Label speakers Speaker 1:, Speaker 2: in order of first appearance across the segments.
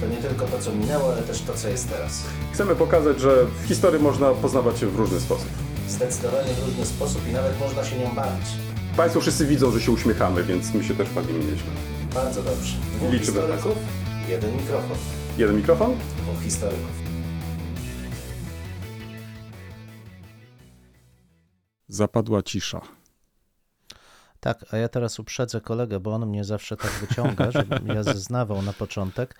Speaker 1: To nie tylko to, co minęło, ale też to, co jest teraz.
Speaker 2: Chcemy pokazać, że w historii można poznawać się w różny sposób.
Speaker 1: Zdecydowanie w różny sposób i nawet można się nią bawić.
Speaker 2: Państwo wszyscy widzą, że się uśmiechamy, więc my się też bawimy nieźle.
Speaker 1: Bardzo dobrze. Dwóch
Speaker 2: Liczymy
Speaker 1: historyków, jeden mikrofon.
Speaker 2: Jeden mikrofon?
Speaker 1: Dwóch historyków.
Speaker 2: Zapadła cisza.
Speaker 3: Tak, a ja teraz uprzedzę kolegę, bo on mnie zawsze tak wyciąga, żebym ja zeznawał na początek.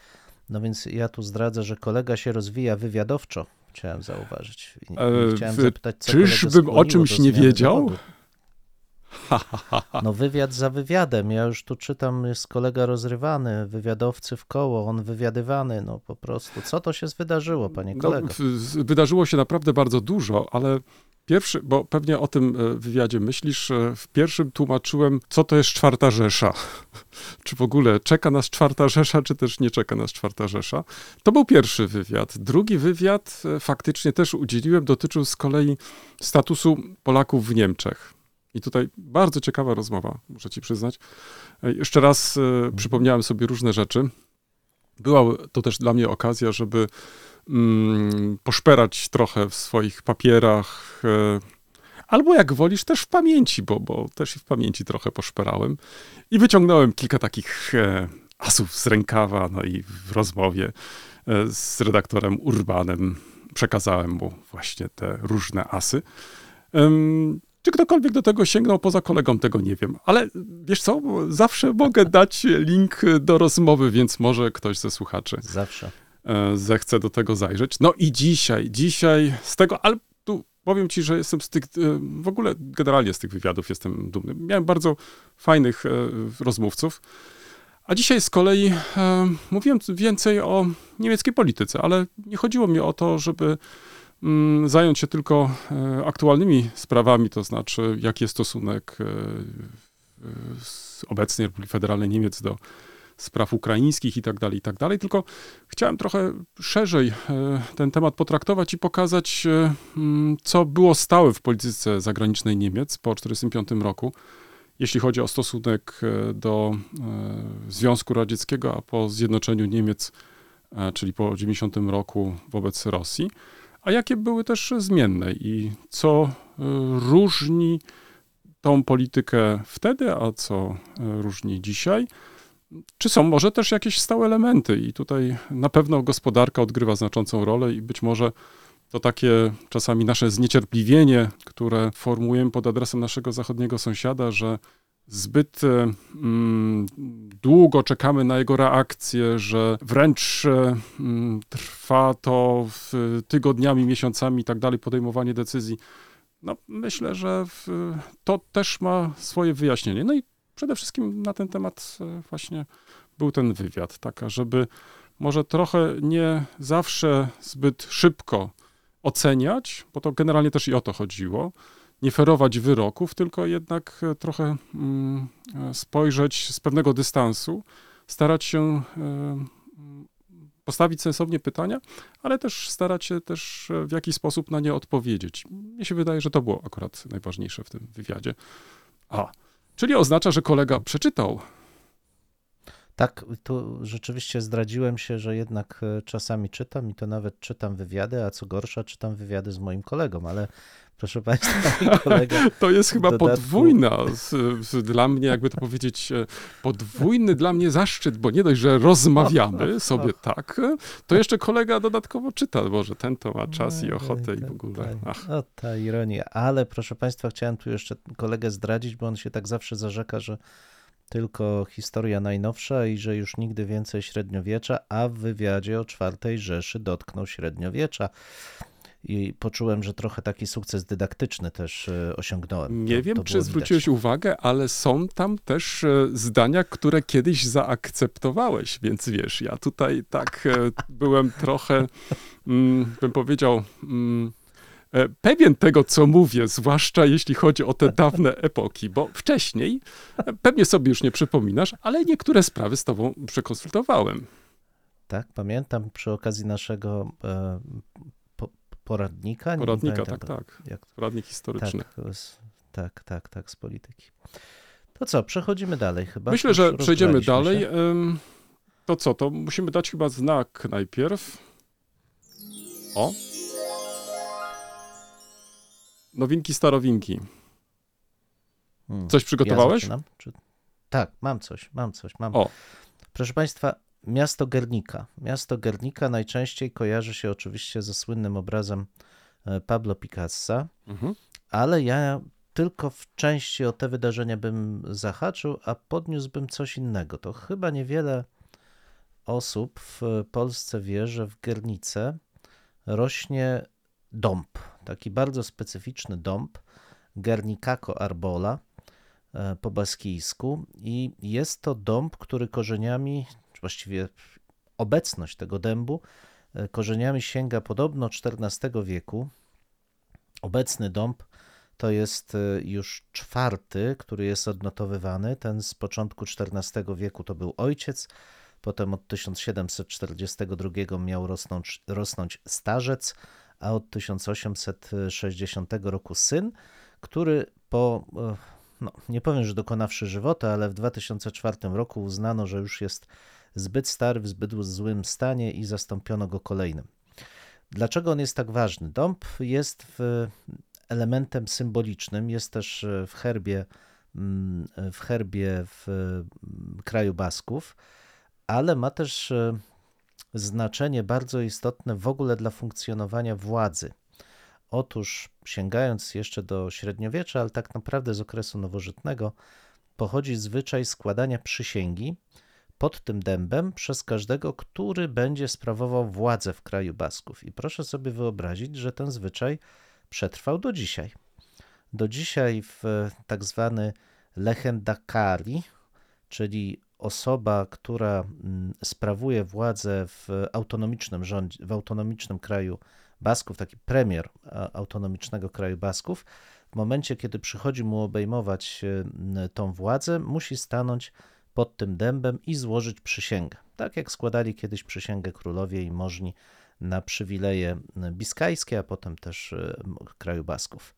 Speaker 3: No więc ja tu zdradzę, że kolega się rozwija wywiadowczo, chciałem zauważyć. I,
Speaker 2: E,
Speaker 3: chciałem zapytać, co
Speaker 2: czyżbym o czymś nie wiedział?
Speaker 3: No wywiad za wywiadem. Ja już tu czytam, jest kolega rozrywany, wywiadowcy w koło, on wywiadywany, no po prostu. Co to się wydarzyło, panie
Speaker 4: No,
Speaker 3: kolego?
Speaker 4: z- wydarzyło się naprawdę bardzo dużo, ale pierwszy, bo pewnie o tym e, wywiadzie myślisz, e, w pierwszym tłumaczyłem, co to jest czwarta Rzesza. czy w ogóle czeka nas czwarta Rzesza, czy też nie czeka nas czwarta Rzesza. To był pierwszy wywiad. Drugi wywiad e, faktycznie też udzieliłem, dotyczył z kolei statusu Polaków w Niemczech. I tutaj bardzo ciekawa rozmowa, muszę ci przyznać. Jeszcze raz przypomniałem sobie różne rzeczy. Była to też dla mnie okazja, żeby mm, poszperać trochę w swoich papierach, e, albo jak wolisz, też w pamięci, bo, bo też i w pamięci trochę poszperałem. I wyciągnąłem kilka takich e, asów z rękawa, no i w rozmowie e, z redaktorem Urbanem przekazałem mu właśnie te różne asy. Czy ktokolwiek do tego sięgnął poza kolegą, tego nie wiem. Ale wiesz co, zawsze mogę dać link do rozmowy, więc może ktoś ze słuchaczy
Speaker 3: Zawsze.
Speaker 4: E, zechce do tego zajrzeć. No i dzisiaj, dzisiaj z tego, ale tu powiem ci, że jestem z tych, e, w ogóle generalnie z tych wywiadów jestem dumny. Miałem bardzo fajnych e, rozmówców. A dzisiaj z kolei e, mówiłem więcej o niemieckiej polityce, ale nie chodziło mi o to, żeby mm, zająć się tylko e, aktualnymi sprawami, to znaczy jaki jest stosunek e, obecnej Republiki Federalnej Niemiec do spraw ukraińskich i tak dalej, i tak dalej, tylko chciałem trochę szerzej e, ten temat potraktować i pokazać, e, mm, co było stałe w polityce zagranicznej Niemiec po 1945 roku, jeśli chodzi o stosunek e, do Związku Radzieckiego, a po zjednoczeniu Niemiec, czyli po 1990 roku wobec Rosji, a jakie były też zmienne i co różni tą politykę wtedy, a co różni dzisiaj. Czy są może też jakieś stałe elementy? I tutaj na pewno gospodarka odgrywa znaczącą rolę i być może to takie czasami nasze zniecierpliwienie, które formułujemy pod adresem naszego zachodniego sąsiada, że zbyt e, mm, długo czekamy na jego reakcję, że wręcz e, mm, trwa to tygodniami, miesiącami i tak dalej podejmowanie decyzji. No, myślę, że w, to też ma swoje wyjaśnienie. No i przede wszystkim na ten temat e, właśnie był ten wywiad, taka, żeby może trochę nie zawsze zbyt szybko oceniać, bo to generalnie też i o to chodziło, nie ferować wyroków, tylko jednak e, trochę mm, e, spojrzeć z pewnego dystansu, starać się mm, postawić sensownie pytania, ale też starać się też w jakiś sposób na nie odpowiedzieć. Mnie się wydaje, że to było akurat najważniejsze w tym wywiadzie. A, czyli oznacza, że kolega przeczytał.
Speaker 3: Tak, tu rzeczywiście zdradziłem się, że jednak e, czasami czytam i to nawet czytam wywiady, a co gorsza, czytam wywiady z moim kolegą, ale proszę Państwa, kolega
Speaker 4: To jest chyba
Speaker 3: dodatku-
Speaker 4: podwójna, z, z, dla mnie, jakby to powiedzieć, e, podwójny dla mnie zaszczyt, bo nie dość, że rozmawiamy sobie tak, to jeszcze kolega dodatkowo czyta, może ten to ma czas i ochotę i w ogóle. Ach,
Speaker 3: O, ta ironia. Ale proszę Państwa, chciałem tu jeszcze kolegę zdradzić, bo on się tak zawsze zarzeka, że tylko historia najnowsza i że już nigdy więcej średniowiecza, a w wywiadzie o czwartej Rzeszy dotknął średniowiecza. I poczułem, że trochę taki sukces dydaktyczny też e, osiągnąłem.
Speaker 4: nie
Speaker 3: To-
Speaker 4: wiem,
Speaker 3: to
Speaker 4: czy
Speaker 3: było
Speaker 4: zwróciłeś
Speaker 3: widać.
Speaker 4: uwagę, ale są tam też e, zdania, które kiedyś zaakceptowałeś, więc wiesz, ja tutaj tak e, byłem trochę, mm, bym powiedział, mm, pewien tego, co mówię, zwłaszcza jeśli chodzi o te dawne epoki, bo wcześniej, pewnie sobie już nie przypominasz, ale niektóre sprawy z tobą przekonsultowałem.
Speaker 3: Tak, pamiętam przy okazji naszego po, poradnika. nie
Speaker 4: Poradnika,
Speaker 3: pamiętam,
Speaker 4: tak, tak.
Speaker 3: Jak,
Speaker 4: Poradnik historyczny.
Speaker 3: tak, z, tak, tak, tak, z polityki. To co, przechodzimy dalej chyba.
Speaker 4: Myślę, że przejdziemy dalej.
Speaker 3: się.
Speaker 4: To co, to musimy dać chyba znak najpierw. O. Nowinki, starowinki.
Speaker 3: Hmm.
Speaker 4: Coś przygotowałeś?
Speaker 3: Ja zaczynam? Czy... Tak, mam coś, mam coś, mam.
Speaker 4: O.
Speaker 3: Proszę Państwa, miasto Gernika. Miasto Gernika najczęściej kojarzy się oczywiście ze słynnym obrazem e, Pablo Picassa,
Speaker 4: Mhm.
Speaker 3: ale ja tylko w części o te wydarzenia bym zahaczył, a podniósłbym coś innego. To chyba niewiele osób w Polsce wie, że w Gernice rośnie dąb, taki bardzo specyficzny dąb, Gernikako arbola e, po baskijsku i jest to dąb, który korzeniami, właściwie obecność tego dębu e, korzeniami sięga podobno XIV wieku. Obecny dąb to jest e, już czwarty, który jest odnotowywany. Ten z początku XIV wieku to był ojciec, potem od 1742 miał rosnąć, rosnąć starzec, a od 1860 roku syn, który po, e, no, nie powiem, że dokonawszy żywota, ale w 2004 roku uznano, że już jest zbyt stary, w zbyt złym stanie i zastąpiono go kolejnym. Dlaczego on jest tak ważny? Dąb jest w elementem symbolicznym, jest też e, w herbie, mm, w herbie w mm, kraju Basków, ale ma też e, znaczenie bardzo istotne w ogóle dla funkcjonowania władzy. Otóż, sięgając jeszcze do średniowiecza, ale tak naprawdę z okresu nowożytnego, pochodzi zwyczaj składania przysięgi pod tym dębem przez każdego, który będzie sprawował władzę w kraju Basków. I proszę sobie wyobrazić, że ten zwyczaj przetrwał do dzisiaj. Do dzisiaj w tak zwany lehendakari, czyli osoba, która mm, sprawuje władzę w autonomicznym rządzie, w autonomicznym kraju Basków, taki premier a, autonomicznego kraju Basków, w momencie, kiedy przychodzi mu obejmować e, tą władzę, musi stanąć pod tym dębem i złożyć przysięgę. Tak jak składali kiedyś przysięgę królowie i możni na przywileje biskajskie, a potem też e, kraju Basków.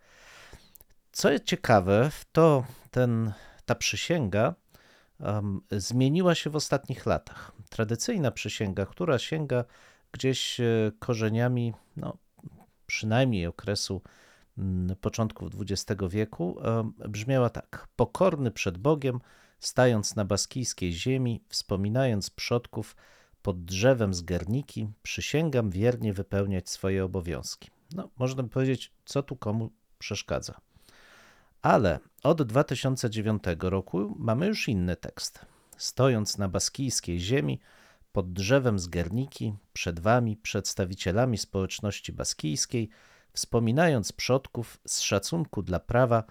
Speaker 3: Co jest ciekawe, to ten, ta przysięga um, zmieniła się w ostatnich latach. Tradycyjna przysięga, która sięga gdzieś e, korzeniami, no, przynajmniej okresu początków XX wieku, um, brzmiała tak: Pokorny przed Bogiem, stając na baskijskiej ziemi, wspominając przodków pod drzewem z Gerniki, przysięgam wiernie wypełniać swoje obowiązki. No, można powiedzieć, co tu komu przeszkadza. Ale od 2009 roku mamy już inny tekst. Stojąc na baskijskiej ziemi, pod drzewem z Gerniki, przed wami, przedstawicielami społeczności baskijskiej, wspominając przodków z szacunku dla prawa,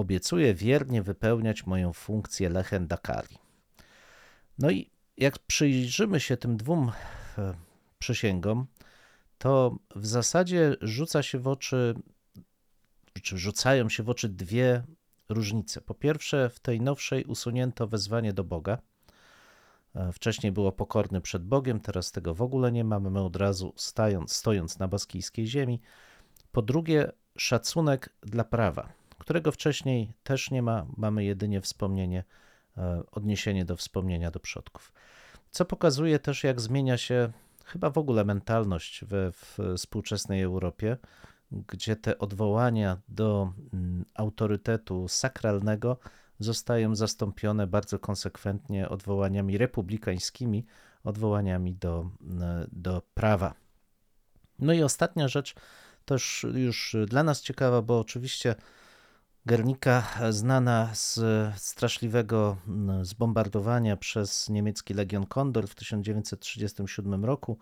Speaker 3: obiecuję wiernie wypełniać moją funkcję lehendakari. No i jak przyjrzymy się tym dwóm e, przysięgom, to w zasadzie rzuca się w oczy, czy rzucają się w oczy dwie różnice. Po pierwsze, w tej nowszej usunięto wezwanie do Boga. E, Wcześniej było pokorny przed Bogiem, teraz tego w ogóle nie mamy. My od razu stając, stojąc na baskijskiej ziemi. Po drugie, szacunek dla prawa, którego wcześniej też nie ma. Mamy jedynie wspomnienie, e, odniesienie do wspomnienia do przodków. Co pokazuje też, jak zmienia się chyba w ogóle mentalność we współczesnej Europie, gdzie te odwołania do mm, autorytetu sakralnego zostają zastąpione bardzo konsekwentnie odwołaniami republikańskimi, odwołaniami do, mm, do prawa. No i ostatnia rzecz, też już dla nas ciekawa, bo oczywiście Gernika, znana z straszliwego mm, zbombardowania przez niemiecki Legion Kondor w 1937 roku.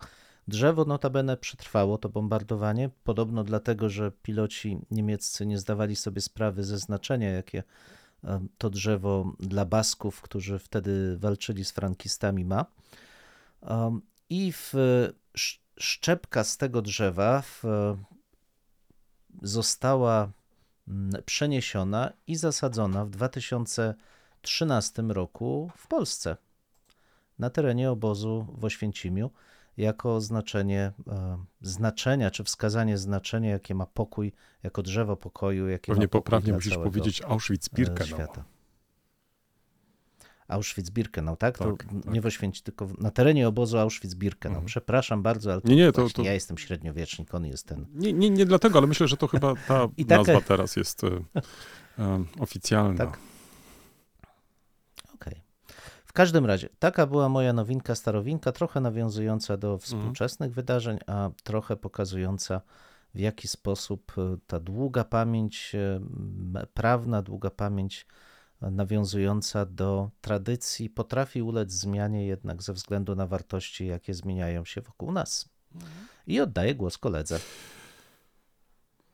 Speaker 3: Drzewo notabene przetrwało to bombardowanie, podobno dlatego, że piloci niemieccy nie zdawali sobie sprawy ze znaczenia, jakie em, to drzewo dla Basków, którzy wtedy walczyli z frankistami, ma. I w sz- szczepka z tego drzewa została przeniesiona i zasadzona w 2013 roku w Polsce, na terenie obozu w Oświęcimiu, jako oznaczenie e, znaczenia, czy wskazanie znaczenia, jakie ma pokój, jako drzewo pokoju, jakie
Speaker 4: Pewnie poprawnie musisz
Speaker 3: całego,
Speaker 4: powiedzieć
Speaker 3: e,
Speaker 4: Auschwitz-Birkenau.
Speaker 3: świata. Auschwitz-Birkenau, tak? To
Speaker 4: Tak,
Speaker 3: n-
Speaker 4: tak.
Speaker 3: nie w Oświęcimiu, tylko na terenie obozu Auschwitz-Birkenau.
Speaker 4: Mhm.
Speaker 3: Przepraszam bardzo, ale to,
Speaker 4: Nie, nie, to- to-
Speaker 3: ja jestem średniowiecznik, on jest ten
Speaker 4: Nie, nie, nie dlatego, ale myślę, że to chyba ta
Speaker 3: I taka-
Speaker 4: nazwa teraz jest e, oficjalna.
Speaker 3: Tak. Okej. W każdym razie, taka była moja nowinka, starowinka, trochę nawiązująca do współczesnych wydarzeń, a trochę pokazująca, w jaki sposób e, ta długa pamięć prawna, długa pamięć nawiązująca do tradycji potrafi ulec zmianie jednak ze względu na wartości, jakie zmieniają się wokół nas. I oddaję głos koledze.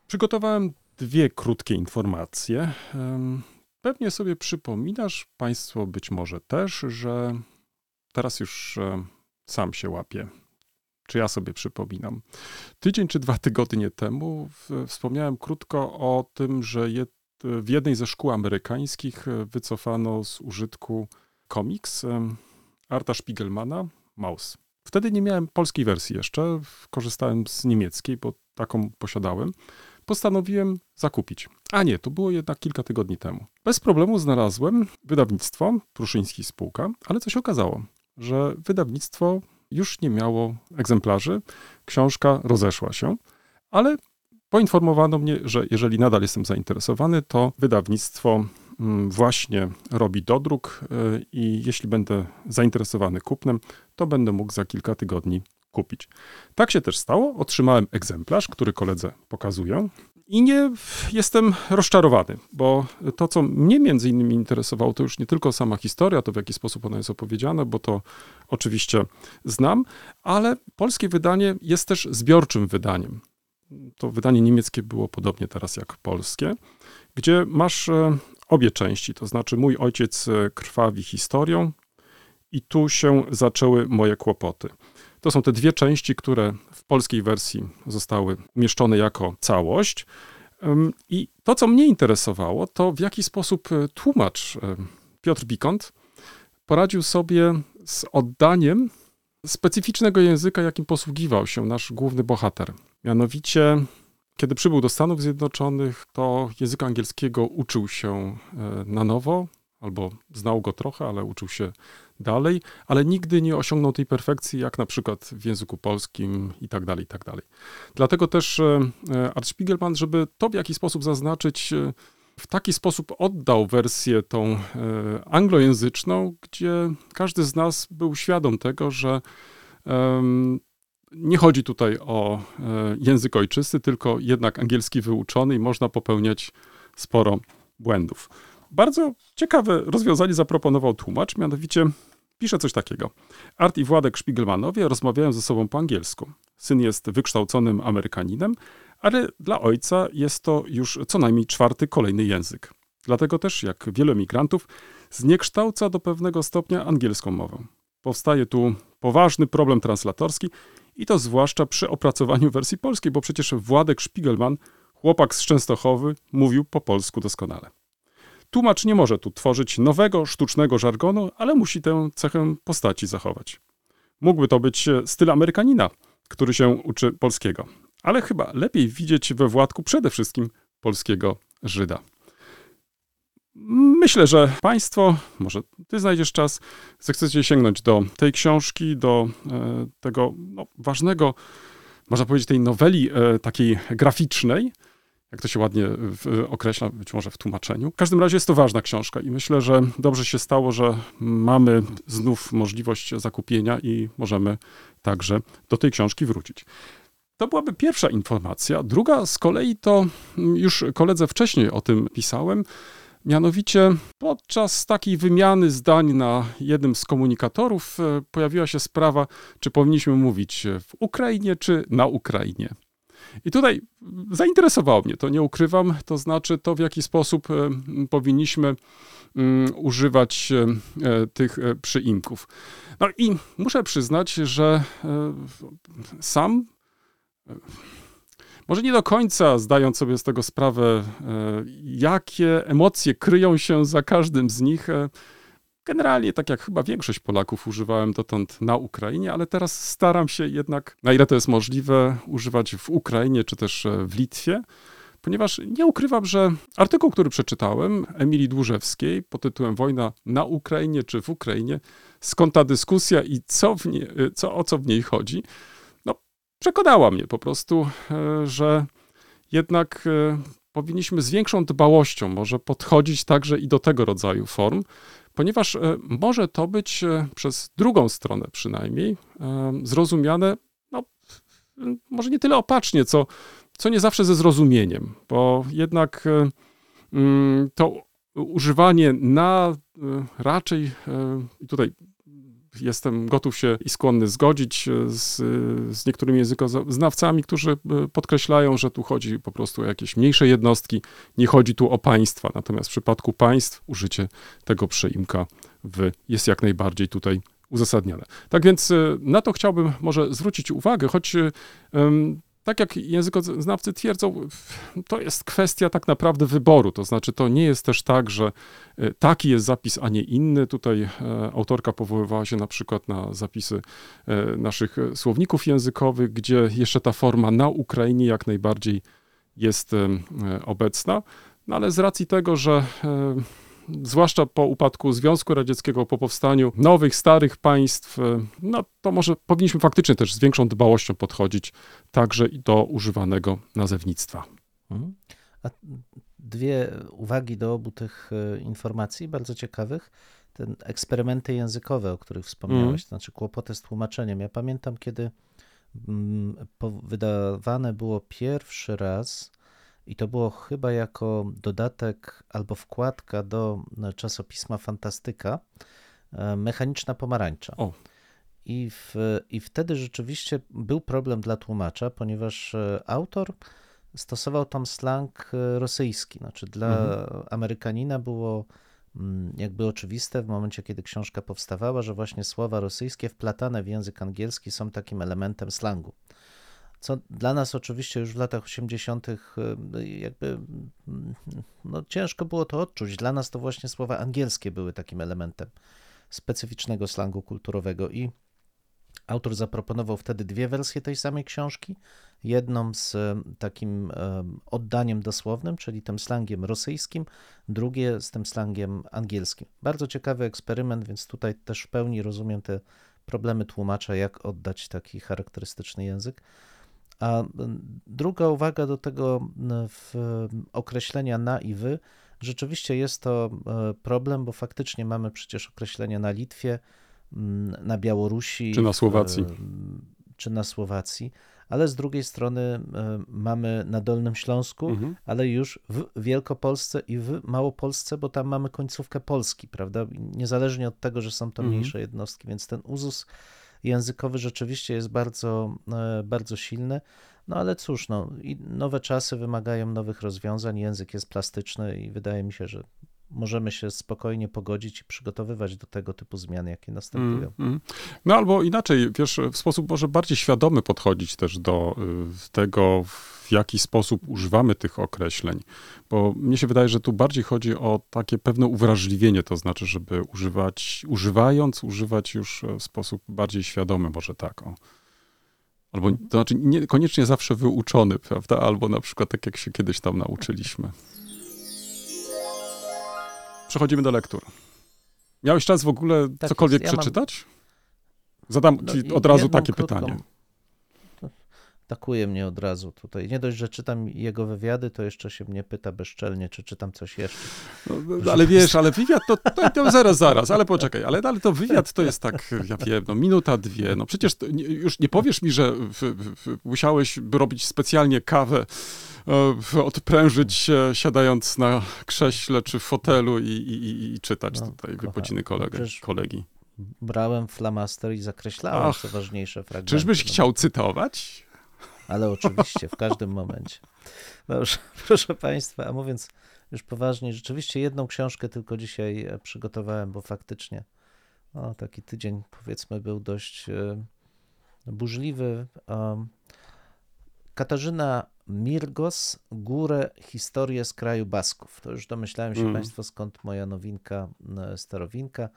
Speaker 4: Przygotowałem dwie krótkie informacje. Pewnie sobie przypominasz, Państwo być może też, że teraz już sam się łapię. Czy ja sobie przypominam? Tydzień czy dwa tygodnie temu wspomniałem krótko o tym, że w jednej ze szkół amerykańskich e, wycofano z użytku komiks em, Arta Spiegelmana Maus. Wtedy nie miałem polskiej wersji jeszcze, korzystałem z niemieckiej, bo taką posiadałem postanowiłem zakupić. A nie, to było jednak kilka tygodni temu. Bez problemu znalazłem wydawnictwo, Pruszyński Spółka, ale co się okazało, że wydawnictwo już nie miało egzemplarzy, książka rozeszła się, ale poinformowano mnie, że jeżeli nadal jestem zainteresowany, to wydawnictwo mm, właśnie robi dodruk y, i jeśli będę zainteresowany kupnem, to będę mógł za kilka tygodni kupić. Tak się też stało. Otrzymałem egzemplarz, który koledze pokazuję. I nie jestem rozczarowany, bo to, co mnie między innymi interesowało, to już nie tylko sama historia, to w jaki sposób ona jest opowiedziana, bo to oczywiście znam, ale polskie wydanie jest też zbiorczym wydaniem. To wydanie niemieckie było podobnie teraz jak polskie, gdzie masz e, obie części, to znaczy mój ojciec e, krwawi historią i tu się zaczęły moje kłopoty. To są te dwie części, które w polskiej wersji zostały umieszczone jako całość. I to, co mnie interesowało, to w jaki sposób e, tłumacz Piotr Bikont poradził sobie z oddaniem specyficznego języka, jakim posługiwał się nasz główny bohater. Mianowicie, kiedy przybył do Stanów Zjednoczonych, to języka angielskiego uczył się e, na nowo, albo znał go trochę, ale uczył się dalej, ale nigdy nie osiągnął tej perfekcji, jak na przykład w języku polskim i tak dalej, i tak dalej. Dlatego też e, e, Art Spiegelman, żeby to w jakiś sposób zaznaczyć, w taki sposób oddał wersję tą anglojęzyczną, gdzie każdy z nas był świadom tego, że nie chodzi tutaj o e, język ojczysty, tylko jednak angielski wyuczony i można popełniać sporo błędów. Bardzo ciekawe rozwiązanie zaproponował tłumacz, mianowicie pisze coś takiego. Art i Władek Szpigelmanowie rozmawiają ze sobą po angielsku. Syn jest wykształconym Amerykaninem, ale dla ojca jest to już co najmniej czwarty kolejny język. Dlatego też, jak wielu emigrantów, zniekształca do pewnego stopnia angielską mowę. Powstaje tu poważny problem translatorski i to zwłaszcza przy opracowaniu wersji polskiej, bo przecież Władek Szpigelman, chłopak z Częstochowy, mówił po polsku doskonale. Tłumacz nie może tu tworzyć nowego, sztucznego żargonu, ale musi tę cechę postaci zachować. Mógłby to być styl Amerykanina, który się uczy polskiego, ale chyba lepiej widzieć we Władku przede wszystkim polskiego Żyda. Myślę, że Państwo, może Ty znajdziesz czas, zechcecie sięgnąć do tej książki, do e, tego no, ważnego, można powiedzieć, tej noweli e, takiej graficznej, jak to się ładnie w, określa, być może w tłumaczeniu. W każdym razie jest to ważna książka i myślę, że dobrze się stało, że mamy znów możliwość zakupienia i możemy także do tej książki wrócić. To byłaby pierwsza informacja. Druga z kolei to mm, już koledze wcześniej o tym pisałem. Mianowicie podczas takiej wymiany zdań na jednym z komunikatorów e, pojawiła się sprawa, czy powinniśmy mówić w Ukrainie, czy na Ukrainie. I tutaj zainteresowało mnie to, nie ukrywam, to znaczy to, w jaki sposób e, powinniśmy używać e, tych przyimków. No i muszę przyznać, że sam może nie do końca zdając sobie z tego sprawę, e, jakie emocje kryją się za każdym z nich. E, Generalnie, tak jak chyba większość Polaków, używałem dotąd na Ukrainie, ale teraz staram się jednak, na ile to jest możliwe, używać w Ukrainie czy też e, w Litwie, ponieważ nie ukrywam, że artykuł, który przeczytałem Emilii Dłużewskiej pod tytułem Wojna na Ukrainie czy w Ukrainie, skąd ta dyskusja i co nie, co, o co w niej chodzi, przekonała mnie po prostu, e, że jednak e, powinniśmy z większą dbałością może podchodzić także i do tego rodzaju form, ponieważ e, może to być przez drugą stronę przynajmniej zrozumiane, no, może nie tyle opacznie, co, co nie zawsze ze zrozumieniem, bo jednak mm, to używanie na raczej, tutaj jestem gotów się i skłonny zgodzić z, z niektórymi językoznawcami, którzy podkreślają, że tu chodzi po prostu o jakieś mniejsze jednostki, nie chodzi tu o państwa. Natomiast w przypadku państw użycie tego przeimka w jest jak najbardziej tutaj uzasadnione. Tak więc na to chciałbym może zwrócić uwagę, choć tak jak językoznawcy twierdzą, to jest kwestia tak naprawdę wyboru. To znaczy, to nie jest też tak, że e, taki jest zapis, a nie inny. Tutaj e, autorka powoływała się na przykład na zapisy e, naszych słowników językowych, gdzie jeszcze ta forma na Ukrainie jak najbardziej jest obecna. No ale z racji tego, że zwłaszcza po upadku Związku Radzieckiego, po powstaniu nowych, starych państw, e, no to może powinniśmy faktycznie też z większą dbałością podchodzić także do używanego nazewnictwa.
Speaker 3: Mhm. A dwie uwagi do obu tych e, informacji, bardzo ciekawych. Ten eksperymenty językowe, o których wspomniałeś, mm. to znaczy kłopoty z tłumaczeniem. Ja pamiętam, kiedy mm, wydawane było pierwszy raz i to było chyba jako dodatek albo wkładka do e, czasopisma Fantastyka e, Mechaniczna Pomarańcza. O. I, w, I wtedy rzeczywiście był problem dla tłumacza, ponieważ e, autor stosował tam slang rosyjski. Znaczy dla mhm. Amerykanina było mm, jakby oczywiste w momencie, kiedy książka powstawała, że właśnie słowa rosyjskie wplatane w język angielski są takim elementem slangu co dla nas oczywiście już w latach 80. Y, jakby mm, no, ciężko było to odczuć. Dla nas to właśnie słowa angielskie były takim elementem specyficznego slangu kulturowego i autor zaproponował wtedy dwie wersje tej samej książki. Jedną z y, takim y, oddaniem dosłownym, czyli tym slangiem rosyjskim, drugie z tym slangiem angielskim. Bardzo ciekawy eksperyment, więc tutaj też w pełni rozumiem te problemy tłumacza, jak oddać taki charakterystyczny język. A druga uwaga do tego określenia na i wy. Rzeczywiście jest to e, problem, bo faktycznie mamy przecież określenia na Litwie, na Białorusi.
Speaker 4: Czy na Słowacji.
Speaker 3: Czy na Słowacji, ale z drugiej strony e, mamy na Dolnym Śląsku, mhm. ale już w Wielkopolsce i w Małopolsce, bo tam mamy końcówkę Polski, prawda? Niezależnie od tego, że są to mhm. mniejsze jednostki, więc ten uzus językowy rzeczywiście jest bardzo, e, bardzo silny. No ale cóż, no, nowe czasy wymagają nowych rozwiązań, język jest plastyczny i wydaje mi się, że możemy się spokojnie pogodzić i przygotowywać do tego typu zmian, jakie następują. Mm, mm.
Speaker 4: No albo inaczej, wiesz, w sposób może bardziej świadomy podchodzić też do y, tego, w jaki sposób używamy tych określeń, bo mnie się wydaje, że tu bardziej chodzi o takie pewne uwrażliwienie, to znaczy, żeby używać, używając, używać już w sposób bardziej świadomy, może tak, o. Albo to znaczy niekoniecznie zawsze wyuczony, prawda? Albo na przykład tak, jak się kiedyś tam nauczyliśmy. Przechodzimy do lektur. Miałeś czas w ogóle tak cokolwiek ja przeczytać? Mam... Zadam no, ci od razu takie krótką... pytanie.
Speaker 3: Atakuje mnie od razu tutaj. Nie dość, że czytam jego wywiady, to jeszcze się mnie pyta bezczelnie, czy czytam coś jeszcze.
Speaker 4: No, no ale wiesz, ale wywiad to, to, to, zaraz, zaraz, ale poczekaj, ale, ale to wywiad to jest tak, ja wiem, no minuta, dwie, no przecież to, już nie powiesz mi, że w, w, musiałeś robić specjalnie kawę, odprężyć się siadając na krześle czy fotelu i, i, i czytać no, tutaj wypociny kolegę, kolegi.
Speaker 3: Brałem flamaster i zakreślałem, Ach, co ważniejsze fragmenty.
Speaker 4: Czyżbyś no. chciał cytować?
Speaker 3: Ale oczywiście w każdym momencie. Dobrze, proszę Państwa, a mówiąc już poważnie, rzeczywiście jedną książkę tylko dzisiaj e, przygotowałem, bo faktycznie no, taki tydzień powiedzmy był dość e, burzliwy. Katarzyna Mirgos, Górę, historię z kraju Basków. To już domyślałem się
Speaker 4: Mm.
Speaker 3: Państwo, skąd moja nowinka, starowinka.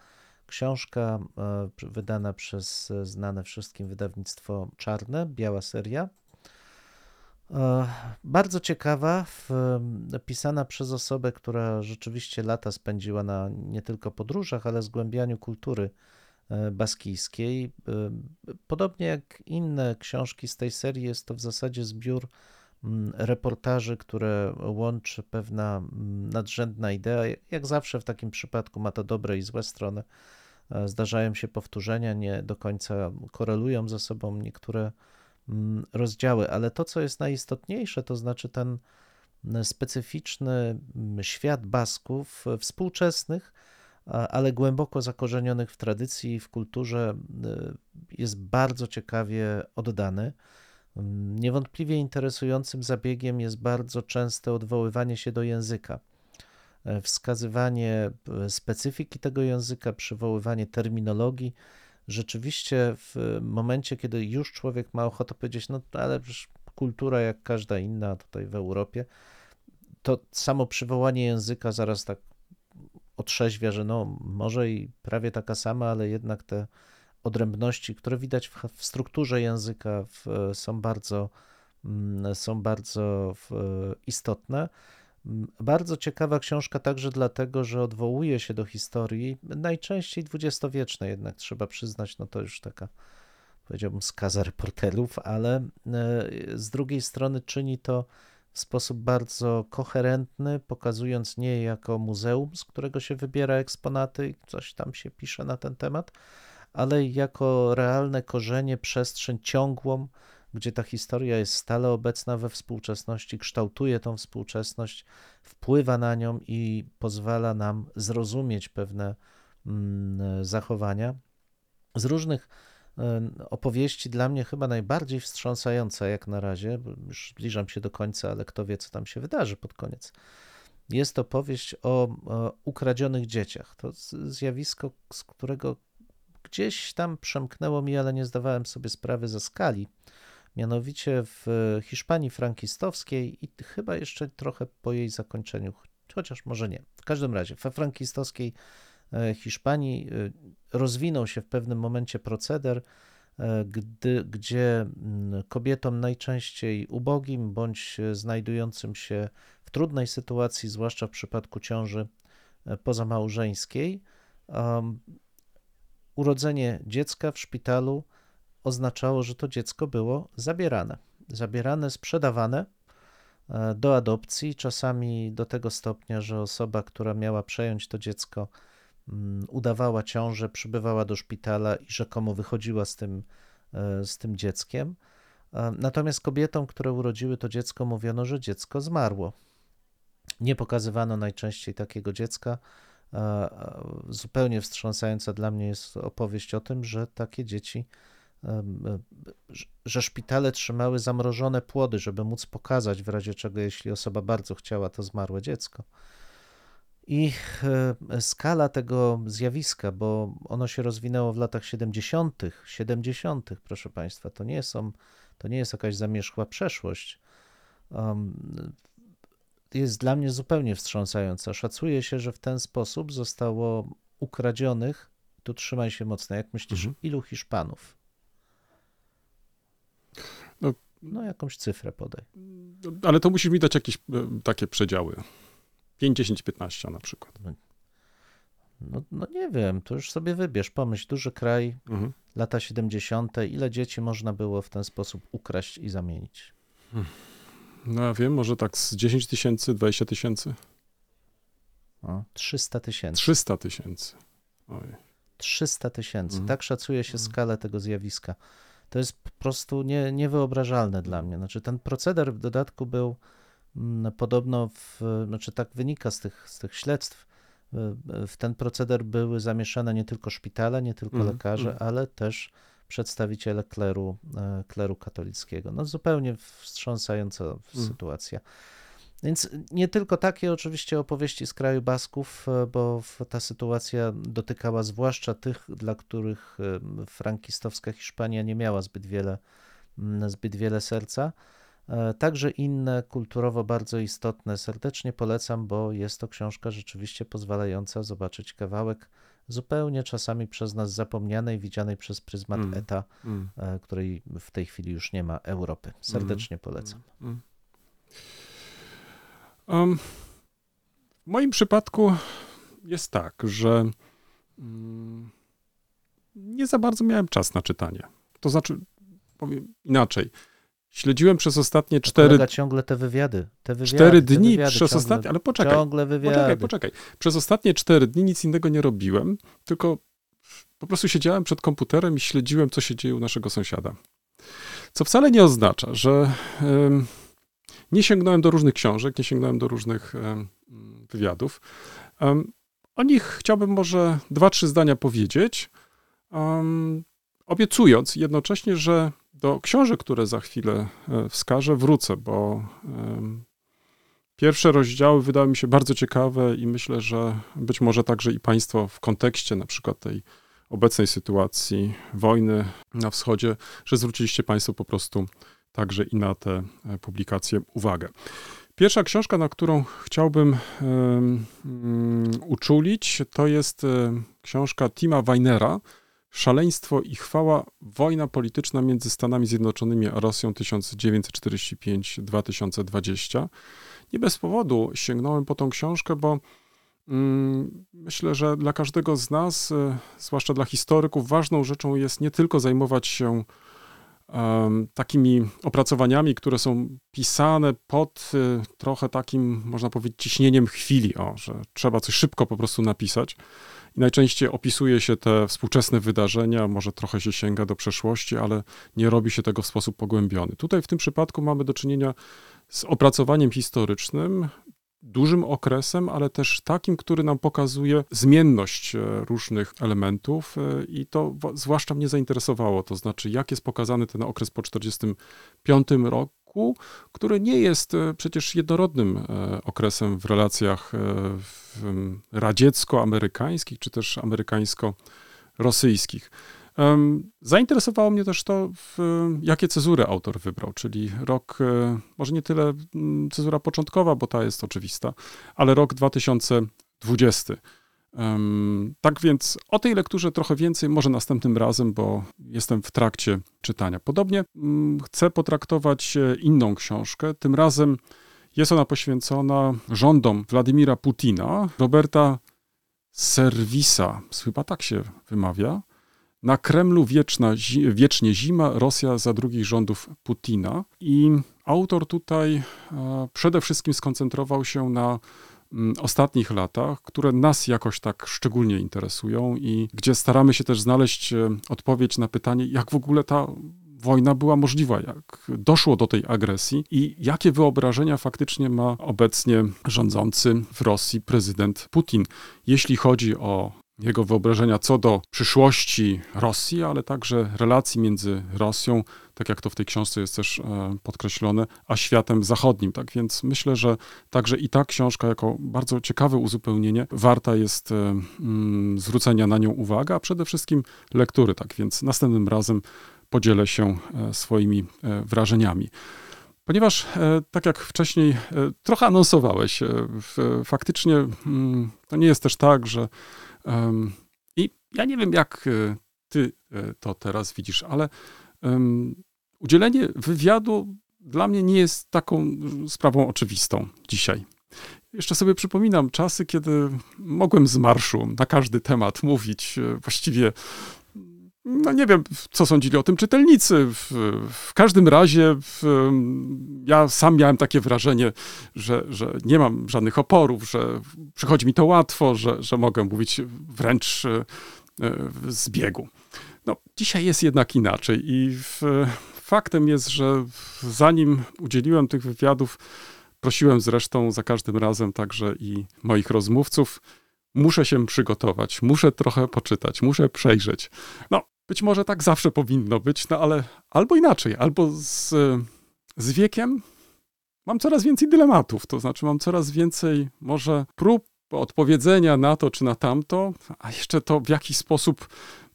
Speaker 3: Książka e, wydana przez znane wszystkim wydawnictwo Czarne, biała seria. E, Bardzo ciekawa, pisana przez osobę, która rzeczywiście lata spędziła na nie tylko podróżach, ale zgłębianiu kultury e, baskijskiej. E, Podobnie jak inne książki z tej serii, jest to w zasadzie zbiór reportaży, które łączy pewna nadrzędna idea. Jak zawsze w takim przypadku ma to dobre i złe strony. Zdarzają się powtórzenia, nie do końca korelują ze sobą niektóre rozdziały, ale to, co jest najistotniejsze, to znaczy ten mm, specyficzny mm, świat Basków e, współczesnych, ale głęboko zakorzenionych w tradycji i w kulturze, y, jest bardzo ciekawie oddany. Mm, Niewątpliwie interesującym zabiegiem jest bardzo częste odwoływanie się do języka, e, wskazywanie e, specyfiki tego języka, przywoływanie terminologii. Rzeczywiście, w momencie, kiedy już człowiek ma ochotę powiedzieć, no ale przecież kultura jak każda inna tutaj w Europie, to samo przywołanie języka zaraz tak otrzeźwia, że no może i prawie taka sama, ale jednak te odrębności, które widać w, w strukturze języka, w, są bardzo, mm, są bardzo w, istotne. Mm, Bardzo ciekawa książka także dlatego, że odwołuje się do historii, najczęściej dwudziestowiecznej, jednak trzeba przyznać, no to już taka, powiedziałbym, skaza reporterów, ale e, z drugiej strony czyni to w sposób bardzo koherentny, pokazując nie jako muzeum, z którego się wybiera eksponaty i coś tam się pisze na ten temat, ale jako realne korzenie, przestrzeń ciągłą, gdzie ta historia jest stale obecna we współczesności, kształtuje tą współczesność, wpływa na nią i pozwala nam zrozumieć pewne mm, zachowania. Z różnych opowieści dla mnie chyba najbardziej wstrząsająca jak na razie, już zbliżam się do końca, ale kto wie, co tam się wydarzy pod koniec. Jest opowieść o, o ukradzionych dzieciach. To zjawisko, z którego gdzieś tam przemknęło mi, ale nie zdawałem sobie sprawy ze skali. Mianowicie w Hiszpanii frankistowskiej i chyba jeszcze trochę po jej zakończeniu, chociaż może nie. W każdym razie, we frankistowskiej e, Hiszpanii e, rozwinął się w pewnym momencie proceder, e, gdy, gdzie mm, kobietom najczęściej ubogim bądź znajdującym się w trudnej sytuacji, zwłaszcza w przypadku ciąży pozamałżeńskiej, um, urodzenie dziecka w szpitalu oznaczało, że to dziecko było zabierane. Zabierane, sprzedawane e, do adopcji, czasami do tego stopnia, że osoba, która miała przejąć to dziecko, mm, udawała ciążę, przybywała do szpitala i rzekomo wychodziła z tym, e, z tym dzieckiem. E, Natomiast kobietom, które urodziły to dziecko, mówiono, że dziecko zmarło. Nie pokazywano najczęściej takiego dziecka. Zupełnie wstrząsająca dla mnie jest opowieść o tym, że takie dzieci, że- że szpitale trzymały zamrożone płody, żeby móc pokazać w razie czego, jeśli osoba bardzo chciała, to zmarłe dziecko. I e, skala tego zjawiska, bo ono się rozwinęło w latach 70., 70., proszę Państwa, to nie są, to nie jest jakaś zamierzchła przeszłość. Um, jest dla mnie zupełnie wstrząsająca. Szacuje się, że w ten sposób zostało ukradzionych, tu trzymaj się mocno, jak myślisz,
Speaker 4: Mhm.
Speaker 3: ilu Hiszpanów?
Speaker 4: No-
Speaker 3: no jakąś cyfrę podaj.
Speaker 4: Ale to musisz mi dać jakieś e, takie przedziały. 5, 10, 15 na przykład.
Speaker 3: No, no nie wiem, to już sobie wybierz, pomyśl, duży kraj,
Speaker 4: Mhm.
Speaker 3: lata 70., ile dzieci można było w ten sposób ukraść i zamienić?
Speaker 4: No ja wiem, może tak z 10 tysięcy, 20 tysięcy,
Speaker 3: O, 300 tysięcy.
Speaker 4: 300 tysięcy. Oj.
Speaker 3: 300 tysięcy.
Speaker 4: Mhm.
Speaker 3: Tak szacuje się
Speaker 4: Mhm.
Speaker 3: skalę tego zjawiska. To jest po prostu nie, niewyobrażalne dla mnie. Znaczy, ten proceder w dodatku był mm, podobno, w, znaczy tak wynika z tych, z tych śledztw, w ten proceder były zamieszane nie tylko szpitale, nie tylko
Speaker 4: Mhm,
Speaker 3: lekarze,
Speaker 4: mhm.
Speaker 3: ale też przedstawiciele kleru, e, kleru katolickiego. No zupełnie wstrząsająca
Speaker 4: Mhm.
Speaker 3: sytuacja. Więc nie tylko takie oczywiście opowieści z kraju Basków, e, bo ta sytuacja dotykała zwłaszcza tych, dla których e, frankistowska Hiszpania nie miała zbyt wiele, mm, zbyt wiele serca, E, Także inne kulturowo bardzo istotne. Serdecznie polecam, bo jest to książka rzeczywiście pozwalająca zobaczyć kawałek zupełnie czasami przez nas zapomnianej, widzianej przez pryzmat
Speaker 4: Mm.
Speaker 3: ETA,
Speaker 4: Mm.
Speaker 3: której w tej chwili już nie ma Europy. Serdecznie polecam.
Speaker 4: Um, w moim przypadku jest tak, że mm, nie za bardzo miałem czas na czytanie. To znaczy, powiem inaczej. Śledziłem przez ostatnie cztery,
Speaker 3: ciągle te wywiady, te wywiady,
Speaker 4: cztery
Speaker 3: te
Speaker 4: dni,
Speaker 3: wywiady,
Speaker 4: przez
Speaker 3: ciągle,
Speaker 4: ostatnie, ale poczekaj. Poczekaj, poczekaj. Przez ostatnie cztery dni nic innego nie robiłem, tylko po prostu siedziałem przed komputerem i śledziłem, co się dzieje u naszego sąsiada. Co wcale nie oznacza, że nie sięgnąłem do różnych książek, nie sięgnąłem do różnych wywiadów. O nich chciałbym może dwa, trzy zdania powiedzieć, obiecując jednocześnie, że do książek, które za chwilę e, wskażę, wrócę, bo Pierwsze rozdziały wydały mi się bardzo ciekawe i myślę, że być może także i Państwo w kontekście na przykład tej obecnej sytuacji wojny na wschodzie, że zwróciliście Państwo po prostu także i na te e, publikacje uwagę. Pierwsza książka, na którą chciałbym mm, uczulić, to jest e, książka Tima Weinera Szaleństwo i chwała wojna polityczna między Stanami Zjednoczonymi a Rosją 1945-2020. Nie bez powodu sięgnąłem po tą książkę, bo mm, myślę, że dla każdego z nas, e, zwłaszcza dla historyków, ważną rzeczą jest nie tylko zajmować się takimi opracowaniami, które są pisane pod e, trochę takim, można powiedzieć, ciśnieniem chwili, o, że trzeba coś szybko po prostu napisać. I najczęściej opisuje się te współczesne wydarzenia, może trochę się sięga do przeszłości, ale nie robi się tego w sposób pogłębiony. Tutaj w tym przypadku mamy do czynienia z opracowaniem historycznym, dużym okresem, ale też takim, który nam pokazuje zmienność e, różnych elementów e, i to zwłaszcza mnie zainteresowało, to znaczy jak jest pokazany ten okres po 1945 roku, który nie jest e, przecież jednorodnym okresem w relacjach radziecko-amerykańskich czy też amerykańsko-rosyjskich. Zainteresowało mnie też to, jakie cezury autor wybrał, czyli rok, e, może nie tyle mm, cezura początkowa, bo ta jest oczywista, ale rok 2020. Em, Tak więc o tej lekturze trochę więcej, może następnym razem, bo jestem w trakcie czytania. Podobnie mm, chcę potraktować e, inną książkę. Tym razem jest ona poświęcona rządom Władimira Putina, Roberta Servisa, chyba tak się wymawia. Na Kremlu wieczna, wiecznie zima, Rosja za drugich rządów Putina. I autor tutaj e, przede wszystkim skoncentrował się na mm, ostatnich latach, które nas jakoś tak szczególnie interesują i gdzie staramy się też znaleźć e, odpowiedź na pytanie, jak w ogóle ta wojna była możliwa, jak doszło do tej agresji i jakie wyobrażenia faktycznie ma obecnie rządzący w Rosji prezydent Putin, jeśli chodzi o jego wyobrażenia co do przyszłości Rosji, ale także relacji między Rosją, tak jak to w tej książce jest też e, podkreślone, a światem zachodnim. Tak więc myślę, że także i ta książka jako bardzo ciekawe uzupełnienie warta jest e, mm, zwrócenia na nią uwagi, a przede wszystkim lektury. Tak więc następnym razem podzielę się e, swoimi wrażeniami. Ponieważ, tak jak wcześniej trochę anonsowałeś, faktycznie mm, to nie jest też tak, że i ja nie wiem, jak e, ty e, to teraz widzisz, ale udzielenie wywiadu dla mnie nie jest taką sprawą oczywistą dzisiaj. Jeszcze sobie przypominam czasy, kiedy mogłem z marszu na każdy temat mówić e, właściwie no nie wiem, co sądzili o tym czytelnicy. W, w każdym razie w, ja sam miałem takie wrażenie, że, że nie mam żadnych oporów, że przychodzi mi to łatwo, że, że mogę mówić wręcz e, z biegu. No, dzisiaj jest jednak inaczej i w, faktem jest, że zanim udzieliłem tych wywiadów, prosiłem zresztą za każdym razem także i moich rozmówców, muszę się przygotować, muszę trochę poczytać, muszę przejrzeć. No, być może tak zawsze powinno być, no ale albo inaczej, albo z, z wiekiem mam coraz więcej dylematów, to znaczy mam coraz więcej może prób odpowiedzenia na to czy na tamto, a jeszcze to w jakiś sposób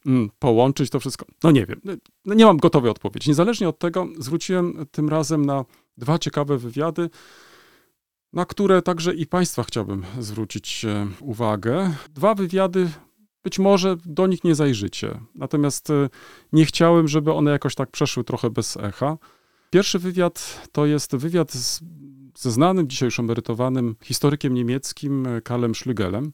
Speaker 4: mm, połączyć to wszystko. No nie wiem, no nie mam gotowej odpowiedzi. Niezależnie od tego zwróciłem tym razem na Dwa ciekawe wywiady, na które także i Państwa chciałbym zwrócić e, uwagę. Dwa wywiady, być może do nich nie zajrzycie, natomiast e, nie chciałem, żeby one jakoś tak przeszły trochę bez echa. Pierwszy wywiad to jest wywiad z, ze znanym dzisiaj już emerytowanym historykiem niemieckim e, Karlem Schlügelem,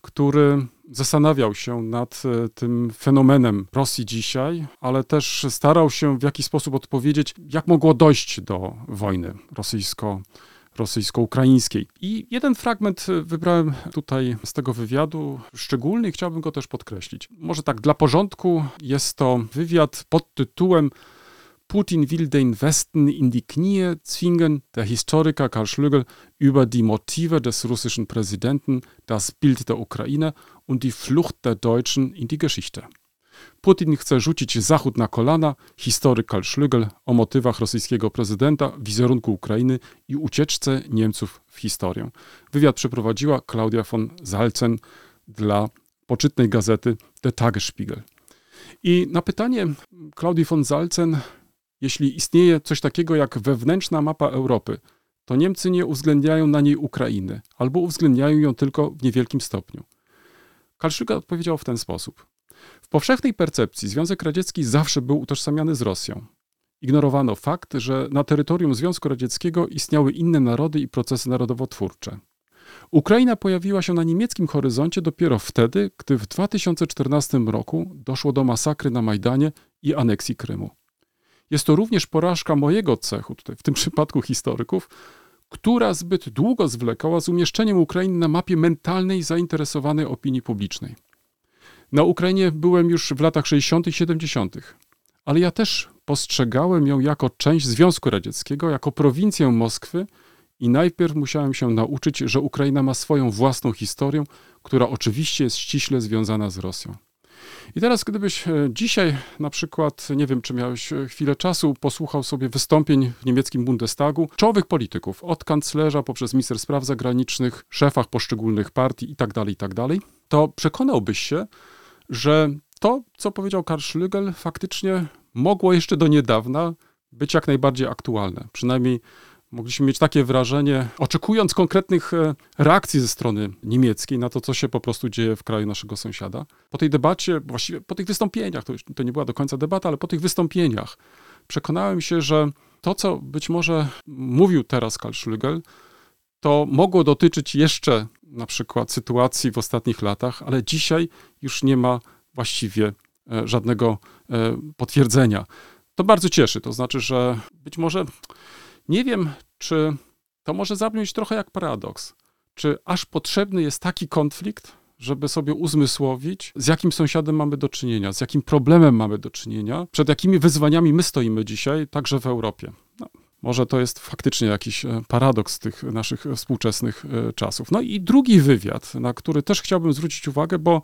Speaker 4: który zastanawiał się nad e, tym fenomenem Rosji dzisiaj, ale też starał się w jakiś sposób odpowiedzieć, jak mogło dojść do wojny rosyjsko rosyjsko-ukraińskiej. I jeden fragment e, wybrałem tutaj z tego wywiadu szczególny i chciałbym go też podkreślić. Może tak dla porządku jest to wywiad pod tytułem Putin will den Westen in die Knie zwingen, der Historiker Karl Schlögel über die Motive des russischen Präsidenten, das Bild der Ukraine und die Flucht der Deutschen in die Geschichte. Putin chce rzucić Zachód na kolana, historyk Karl Schlögel o motywach rosyjskiego prezydenta, wizerunku Ukrainy i ucieczce Niemców w historię. Wywiad przeprowadziła Klaudia von Salzen dla poczytnej gazety Der Tagesspiegel. I na pytanie Klaudii von Salzen, jeśli istnieje coś takiego jak wewnętrzna mapa Europy, to Niemcy nie uwzględniają na niej Ukrainy, albo uwzględniają ją tylko w niewielkim stopniu. Schlügel odpowiedział w ten sposób. W powszechnej percepcji Związek Radziecki zawsze był utożsamiany z Rosją. Ignorowano fakt, że na terytorium Związku Radzieckiego istniały inne narody i procesy narodowotwórcze. Ukraina pojawiła się na niemieckim horyzoncie dopiero wtedy, gdy w 2014 roku doszło do masakry na Majdanie i aneksji Krymu. Jest to również porażka mojego cechu, tutaj w tym przypadku historyków, która zbyt długo zwlekała z umieszczeniem Ukrainy na mapie mentalnej zainteresowanej opinii publicznej. Na Ukrainie byłem już w latach 60. i 70., ale ja też postrzegałem ją jako część Związku Radzieckiego, jako prowincję Moskwy i najpierw musiałem się nauczyć, że Ukraina ma swoją własną historię, która oczywiście jest ściśle związana z Rosją. I teraz, gdybyś e, dzisiaj na przykład, nie wiem, czy miałeś e, chwilę czasu, posłuchał sobie wystąpień w niemieckim Bundestagu czołowych polityków, od kanclerza poprzez minister spraw zagranicznych, szefach poszczególnych partii itd., itd., to przekonałbyś się, że to, co powiedział Karl Schlügel, faktycznie mogło jeszcze do niedawna być jak najbardziej aktualne. Przynajmniej mogliśmy mieć takie wrażenie, oczekując konkretnych e, reakcji ze strony niemieckiej na to, co się po prostu dzieje w kraju naszego sąsiada. Po tej debacie, właściwie po tych wystąpieniach, to, już, to nie była do końca debata, ale po tych wystąpieniach przekonałem się, że to, co być może mówił teraz Karl Schlügel, to mogło dotyczyć jeszcze na przykład sytuacji w ostatnich latach, ale dzisiaj już nie ma właściwie e, żadnego e, potwierdzenia. To bardzo cieszy, to znaczy, że być może nie wiem, czy to może zabrzmieć trochę jak paradoks. Czy aż potrzebny jest taki konflikt, żeby sobie uzmysłowić, z jakim sąsiadem mamy do czynienia, z jakim problemem mamy do czynienia, przed jakimi wyzwaniami my stoimy dzisiaj, także w Europie. No, może to jest faktycznie jakiś e, paradoks tych naszych współczesnych e, czasów. No i drugi wywiad, na który też chciałbym zwrócić uwagę, bo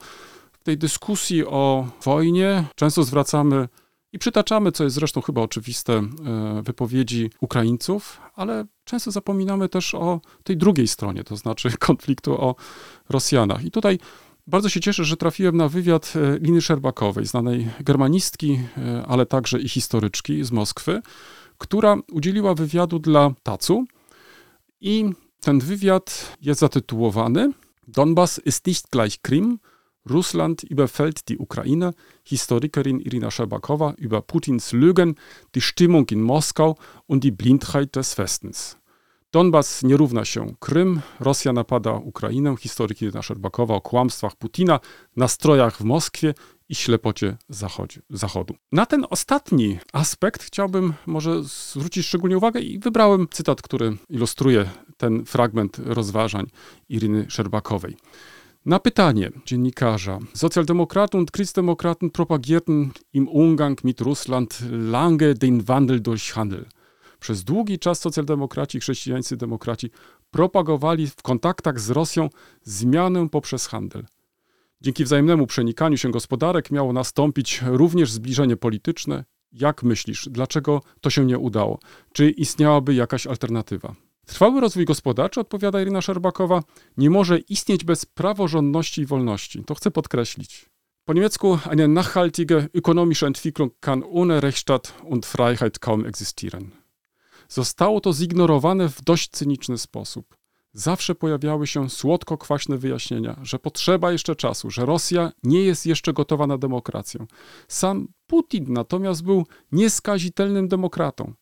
Speaker 4: w tej dyskusji o wojnie często zwracamy i przytaczamy, co jest zresztą chyba oczywiste, e, wypowiedzi Ukraińców, ale często zapominamy też o tej drugiej stronie, to znaczy konfliktu o Rosjanach. I tutaj bardzo się cieszę, że trafiłem na wywiad Liny Szerbakowej, znanej germanistki, ale także i historyczki z Moskwy, która udzieliła wywiadu dla Tacu. I ten wywiad jest zatytułowany Donbass ist nicht gleich Krim, Russland überfällt die Ukraine, Historikerin Irina Scherbakowa über Putins Lügen, die Stimmung in Moskau und die Blindheit des Westens. Donbas nie równa się Krym, Rosja napada Ukrainę, historyk Irina Szerbakowa o kłamstwach Putina, nastrojach w Moskwie i ślepocie Zachodu. Na ten ostatni aspekt chciałbym może zwrócić szczególnie uwagę i wybrałem cytat, który ilustruje ten fragment rozważań Iryny Szerbakowej. Na pytanie dziennikarza, Sozialdemokraten und Christdemokraten propagierten im Umgang mit Russland lange den Wandel durch Handel. Przez długi czas socjaldemokraci i chrześcijańscy demokraci propagowali w kontaktach z Rosją zmianę poprzez handel. Dzięki wzajemnemu przenikaniu się gospodarek miało nastąpić również zbliżenie polityczne. Jak myślisz, dlaczego to się nie udało? Czy istniałaby jakaś alternatywa? Trwały rozwój gospodarczy, odpowiada Irina Szerbakowa, nie może istnieć bez praworządności i wolności. To chcę podkreślić. Po niemiecku eine nachhaltige ökonomische Entwicklung kann ohne Rechtsstaat und Freiheit kaum existieren. zostało to zignorowane w dość cyniczny sposób. Zawsze pojawiały się słodko-kwaśne wyjaśnienia, że potrzeba jeszcze czasu, że Rosja nie jest jeszcze gotowa na demokrację. Sam Putin natomiast był nieskazitelnym demokratą.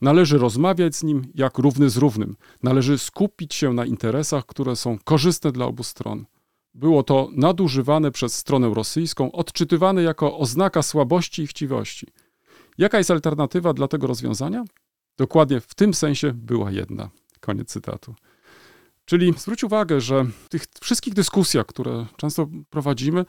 Speaker 4: Należy rozmawiać z nim jak równy z równym. Należy skupić się na interesach, które są korzystne dla obu stron. Było to nadużywane przez stronę rosyjską, odczytywane jako oznaka słabości i chciwości. Jaka jest alternatywa dla tego rozwiązania? Dokładnie w tym sensie była jedna. Koniec cytatu. Czyli zwróć uwagę, że w tych wszystkich dyskusjach, które często prowadzimy,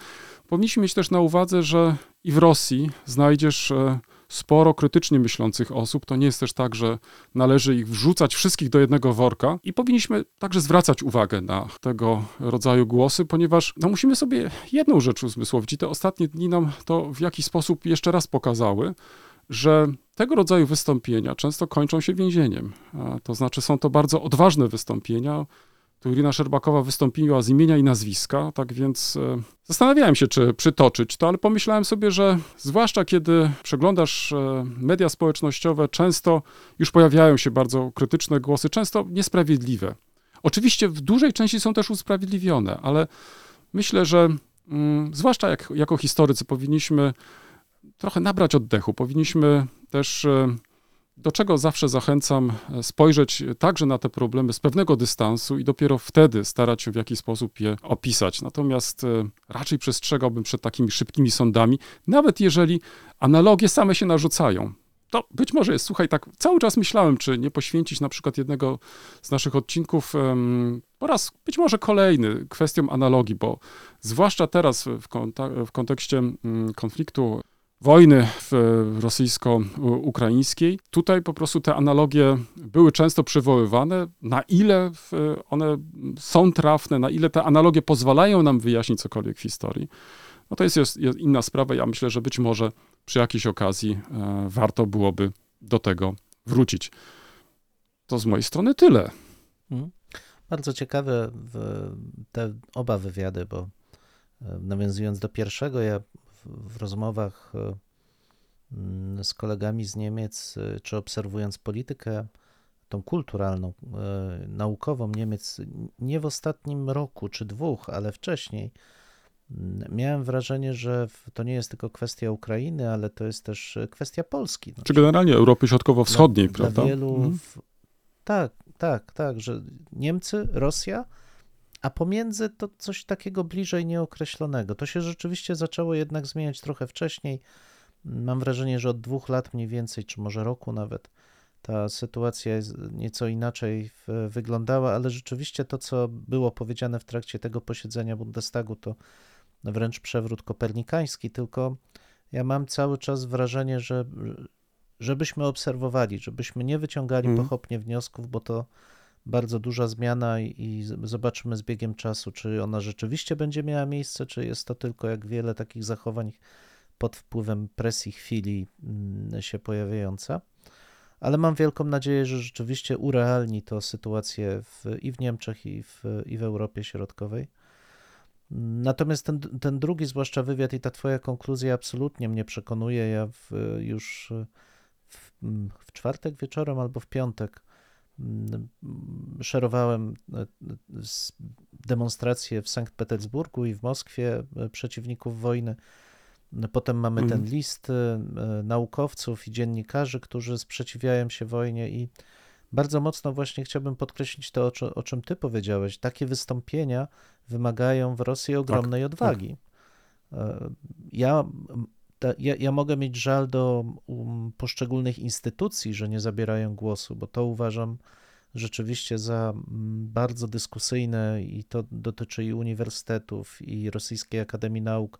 Speaker 4: powinniśmy mieć też na uwadze, że i w Rosji znajdziesz e, sporo krytycznie myślących osób. To nie jest też tak, że należy ich wrzucać wszystkich do jednego worka i powinniśmy także zwracać uwagę na tego rodzaju głosy, ponieważ no, musimy sobie jedną rzecz uzmysłowić i te ostatnie dni nam to w jakiś sposób jeszcze raz pokazały, że tego rodzaju wystąpienia często kończą się więzieniem. A To znaczy są to bardzo odważne wystąpienia. Tu Irina Szerbakowa wystąpiła z imienia i nazwiska, tak więc e, zastanawiałem się, czy przytoczyć to, ale pomyślałem sobie, że zwłaszcza kiedy przeglądasz e, media społecznościowe, często już pojawiają się bardzo krytyczne głosy, często niesprawiedliwe. Oczywiście w dużej części są też usprawiedliwione, ale myślę, że mm, zwłaszcza jak, jako historycy powinniśmy trochę nabrać oddechu, powinniśmy też e, do czego zawsze zachęcam, e, spojrzeć także na te problemy z pewnego dystansu i dopiero wtedy starać się w jakiś sposób je opisać. Natomiast e, raczej przestrzegałbym przed takimi szybkimi sądami, nawet jeżeli analogie same się narzucają. To być może jest, słuchaj, tak cały czas myślałem, czy nie poświęcić na przykład jednego z naszych odcinków em, po raz być może kolejny kwestiom analogii, bo zwłaszcza teraz w, konta- w kontekście mm, konfliktu wojny w- rosyjsko-ukraińskiej. Tutaj po prostu te analogie były często przywoływane. Na ile w- one są trafne, na ile te analogie pozwalają nam wyjaśnić cokolwiek w historii, no to jest, jest, inna sprawa. Ja myślę, że być może przy jakiejś okazji e, warto byłoby do tego wrócić. To z mojej strony tyle.
Speaker 3: Mhm. Bardzo ciekawe te oba wywiady, bo e, nawiązując do pierwszego, ja w, rozmowach e, z kolegami z Niemiec, e, czy obserwując politykę tą kulturalną, e, naukową Niemiec, nie w ostatnim roku czy dwóch, ale wcześniej, mm, miałem wrażenie, że to nie jest tylko kwestia Ukrainy, ale to jest też kwestia Polski. No,
Speaker 4: Czy generalnie Europy Środkowo-Wschodniej, prawda?
Speaker 3: Dla wielu.
Speaker 4: Mhm.
Speaker 3: Tak, tak, tak, że Niemcy, Rosja, a pomiędzy to coś takiego bliżej nieokreślonego. To się rzeczywiście zaczęło jednak zmieniać trochę wcześniej. Mam wrażenie, że od dwóch lat mniej więcej, czy może roku nawet, ta sytuacja nieco inaczej wyglądała, ale rzeczywiście to, co było powiedziane w trakcie tego posiedzenia Bundestagu, to wręcz przewrót kopernikański, tylko ja mam cały czas wrażenie, że żebyśmy obserwowali, żebyśmy nie wyciągali
Speaker 4: Mhm.
Speaker 3: pochopnie wniosków, bo to bardzo duża zmiana i, zobaczymy z biegiem czasu, czy ona rzeczywiście będzie miała miejsce, czy jest to tylko jak wiele takich zachowań pod wpływem presji chwili mm, się pojawiająca. Ale mam wielką nadzieję, że rzeczywiście urealni to sytuację w, i w Niemczech, i w, i w Europie Środkowej. Natomiast ten, ten drugi, zwłaszcza wywiad i ta twoja konkluzja absolutnie mnie przekonuje. Ja w, już w, w czwartek wieczorem albo w piątek szerowałem e, demonstracje w Sankt Petersburgu i w Moskwie e, przeciwników wojny. Potem mamy ten
Speaker 4: Mhm.
Speaker 3: list e, naukowców i dziennikarzy, którzy sprzeciwiają się wojnie i bardzo mocno właśnie chciałbym podkreślić to, o, czy- o czym ty powiedziałeś. Takie wystąpienia wymagają w Rosji ogromnej odwagi. E, Ja, ta, ja, ja mogę mieć żal do um, poszczególnych instytucji, że nie zabierają głosu, bo to uważam rzeczywiście za mm, bardzo dyskusyjne i to dotyczy i uniwersytetów, i Rosyjskiej Akademii Nauk.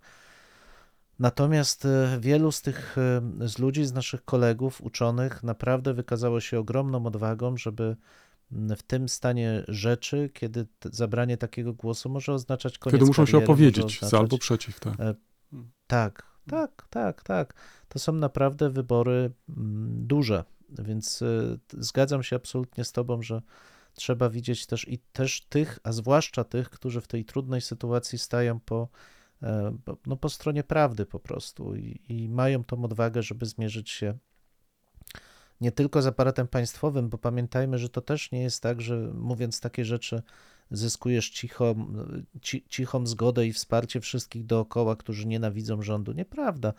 Speaker 3: Natomiast e, wielu z tych e, z ludzi, z naszych kolegów, uczonych, naprawdę wykazało się ogromną odwagą, żeby w tym stanie rzeczy, kiedy zabranie takiego głosu może oznaczać koniec
Speaker 4: Kiedy muszą się
Speaker 3: kariery, może
Speaker 4: opowiedzieć za
Speaker 3: oznaczać-
Speaker 4: albo przeciw. Tak.
Speaker 3: tak, tak, tak, tak. To są naprawdę wybory mm, duże, więc y, zgadzam się absolutnie z Tobą, że trzeba widzieć też i też tych, a zwłaszcza tych, którzy w tej trudnej sytuacji stają e, po- no, po stronie prawdy po prostu i, i mają tą odwagę, żeby zmierzyć się nie tylko z aparatem państwowym, bo pamiętajmy, że to też nie jest tak, że mówiąc takie rzeczy zyskujesz cicho, ci, cichą zgodę i wsparcie wszystkich dookoła, którzy nienawidzą rządu. Nieprawda.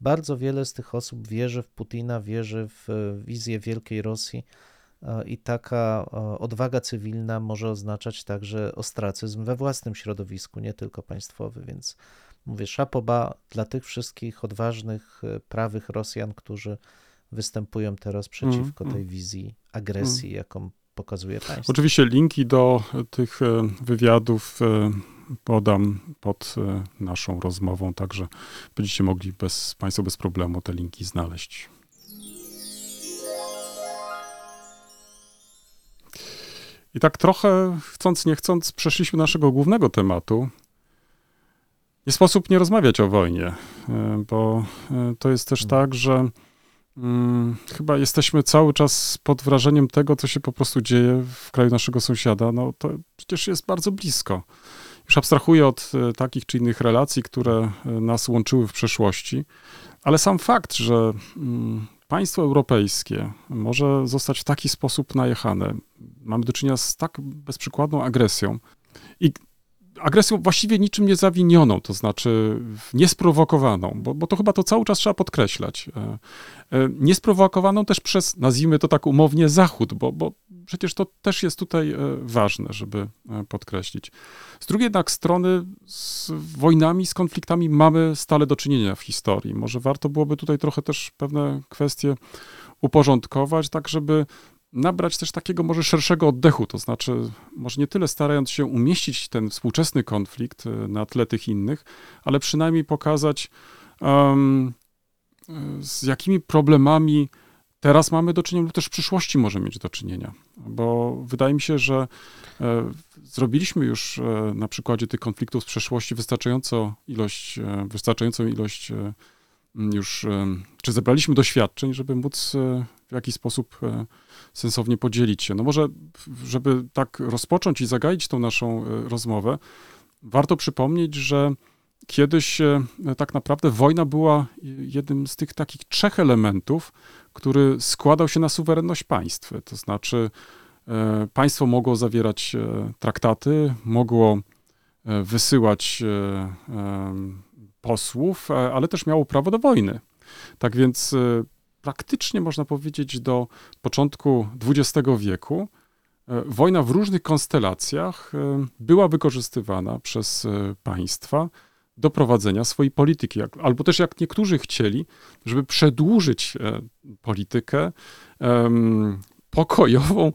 Speaker 3: Bardzo wiele z tych osób wierzy w Putina, wierzy w e, wizję wielkiej Rosji e, i taka e, odwaga cywilna może oznaczać także ostracyzm we własnym środowisku, nie tylko państwowy, więc mówię szapoba dla tych wszystkich odważnych, prawych Rosjan, którzy występują teraz przeciwko
Speaker 4: Mm,
Speaker 3: tej wizji agresji, jaką pokazuje państwo.
Speaker 4: Oczywiście linki do tych e, wywiadów e, podam pod e, naszą rozmową, także będziecie mogli bez, Państwo bez problemu te linki znaleźć. I tak trochę, chcąc nie chcąc, przeszliśmy do naszego głównego tematu. Nie sposób nie rozmawiać o wojnie, e, bo e, to jest też tak, że mm, chyba jesteśmy cały czas pod wrażeniem tego, co się po prostu dzieje w kraju naszego sąsiada. No to przecież jest bardzo blisko. Już abstrahuję od e, takich czy innych relacji, które e, nas łączyły w przeszłości, ale sam fakt, że mm, państwo europejskie może zostać w taki sposób najechane, mamy do czynienia z tak bezprzykładną agresją i agresją właściwie niczym nie zawinioną, to znaczy niesprowokowaną, bo, bo to chyba to cały czas trzeba podkreślać. E, e, Niesprowokowaną też przez, nazwijmy to tak umownie, Zachód, bo, bo przecież to też jest tutaj e, ważne, żeby podkreślić. Z drugiej jednak strony z wojnami, z konfliktami mamy stale do czynienia w historii. Może warto byłoby tutaj trochę też pewne kwestie uporządkować, tak żeby nabrać też takiego może szerszego oddechu, to znaczy może nie tyle starając się umieścić ten współczesny konflikt e, na tle tych innych, ale przynajmniej pokazać um, z jakimi problemami teraz mamy do czynienia lub też w przyszłości możemy mieć do czynienia. Bo wydaje mi się, że e, zrobiliśmy już na przykładzie tych konfliktów z przeszłości wystarczająco ilość, wystarczającą ilość już, e, czy zebraliśmy doświadczeń, żeby móc e, w jakiś sposób e, sensownie podzielić się. No może, żeby tak rozpocząć i zagaić tą naszą rozmowę, warto przypomnieć, że kiedyś tak naprawdę wojna była jednym z tych takich trzech elementów, który składał się na suwerenność państw. To znaczy, państwo mogło zawierać traktaty, mogło wysyłać posłów, e, ale też miało prawo do wojny. Tak więc e, praktycznie można powiedzieć do początku XX wieku e, wojna w różnych konstelacjach była wykorzystywana przez państwa do prowadzenia swojej polityki, albo też jak niektórzy chcieli, żeby przedłużyć politykę pokojową e,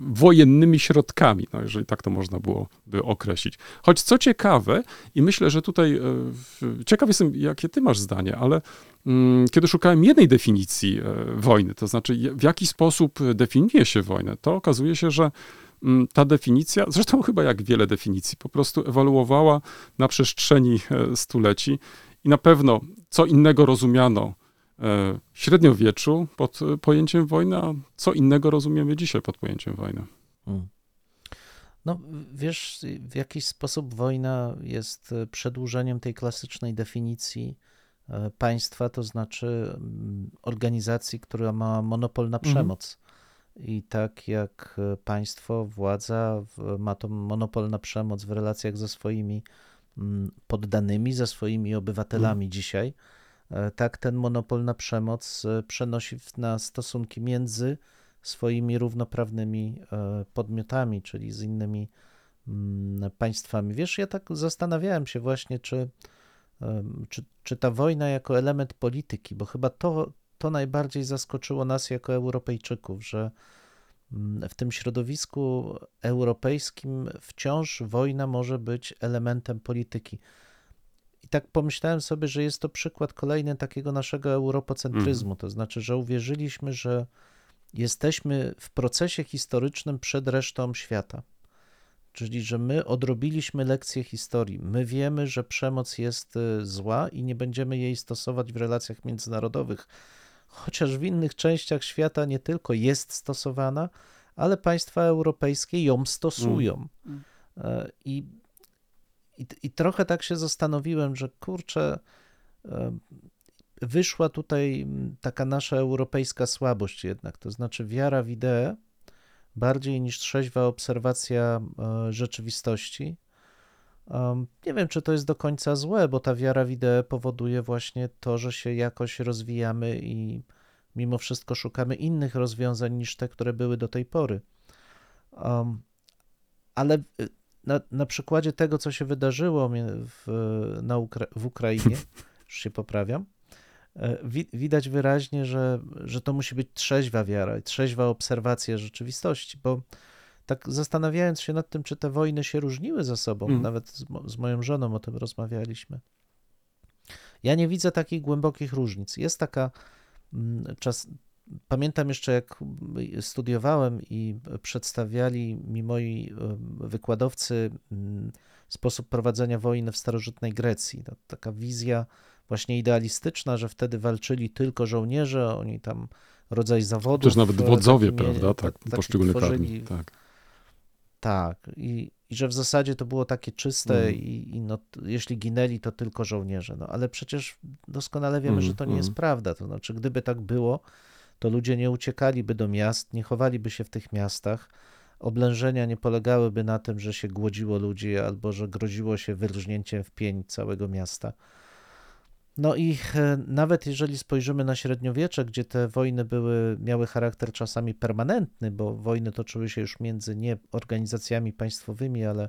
Speaker 4: wojennymi środkami, no, jeżeli tak to można byłoby określić. Choć co ciekawe, i myślę, że tutaj e, ciekaw jestem, jakie ty masz zdanie, ale mm, kiedy szukałem jednej definicji e, wojny, to znaczy w jaki sposób definiuje się wojnę, to okazuje się, że mm, ta definicja, zresztą chyba jak wiele definicji, po prostu ewoluowała na przestrzeni stuleci i na pewno co innego rozumiano średniowieczu pod e, pojęciem wojny, a co innego rozumiemy dzisiaj pod pojęciem wojny.
Speaker 3: Mm. No, wiesz, w jakiś sposób wojna jest e, przedłużeniem tej klasycznej definicji e, państwa, to znaczy mm, organizacji, która ma monopol na
Speaker 4: Mhm.
Speaker 3: przemoc. I tak jak e, państwo, władza ma to monopol na przemoc w relacjach ze swoimi mm, poddanymi, ze swoimi obywatelami dzisiaj, e, tak ten monopol na przemoc e, przenosi na stosunki między swoimi równoprawnymi e, podmiotami, czyli z innymi mm, państwami. Wiesz, ja tak zastanawiałem się właśnie, czy, czy, czy ta wojna jako element polityki, bo chyba to, to najbardziej zaskoczyło nas jako Europejczyków, że mm, w tym środowisku europejskim wciąż wojna może być elementem polityki. I tak pomyślałem sobie, że jest to przykład kolejny takiego naszego europocentryzmu, to znaczy, że uwierzyliśmy, że jesteśmy w procesie historycznym przed resztą świata. Czyli, że my odrobiliśmy lekcję historii. My wiemy, że przemoc jest y, zła i nie będziemy jej stosować w relacjach międzynarodowych. Chociaż w innych częściach świata nie tylko jest stosowana, ale państwa europejskie ją stosują.
Speaker 4: Mm.
Speaker 3: E, I, i, I trochę tak się zastanowiłem, że kurczę, wyszła tutaj taka nasza europejska słabość jednak, to znaczy wiara w ideę bardziej niż trzeźwa obserwacja e, rzeczywistości. Nie wiem, czy to jest do końca złe, bo ta wiara w ideę powoduje właśnie to, że się jakoś rozwijamy i mimo wszystko szukamy innych rozwiązań niż te, które były do tej pory. Ale y, na, na przykładzie tego, co się wydarzyło w, na Ukra- w Ukrainie, już się poprawiam, e, wi- widać wyraźnie, że, że to musi być trzeźwa wiara i trzeźwa obserwacja rzeczywistości, bo tak zastanawiając się nad tym, czy te wojny się różniły ze sobą,
Speaker 4: Mhm.
Speaker 3: nawet z, mo- z moją żoną o tym rozmawialiśmy, ja nie widzę takich głębokich różnic. Jest taka mm, czas. Pamiętam jeszcze, jak studiowałem i przedstawiali mi moi wykładowcy mm, sposób prowadzenia wojny w starożytnej Grecji. To taka wizja właśnie idealistyczna, że wtedy walczyli tylko żołnierze, oni tam rodzaj zawodów.
Speaker 4: Też nawet
Speaker 3: e,
Speaker 4: wodzowie,
Speaker 3: taki
Speaker 4: prawda?
Speaker 3: ta-
Speaker 4: Tak,
Speaker 3: taki tworzyli.
Speaker 4: armii. Tak.
Speaker 3: Tak, i, i że w zasadzie to było takie czyste
Speaker 4: Mhm.
Speaker 3: i, i no, jeśli ginęli, to tylko żołnierze. No ale przecież doskonale wiemy,
Speaker 4: Mhm,
Speaker 3: że to nie jest
Speaker 4: mhm.
Speaker 3: prawda. To znaczy, gdyby tak było, to ludzie nie uciekaliby do miast, nie chowaliby się w tych miastach. Oblężenia nie polegałyby na tym, że się głodziło ludzi albo że groziło się wyrżnięciem w pień całego miasta. No i e, nawet jeżeli spojrzymy na średniowiecze, gdzie te wojny były, miały charakter czasami permanentny, bo wojny toczyły się już między nie organizacjami państwowymi, ale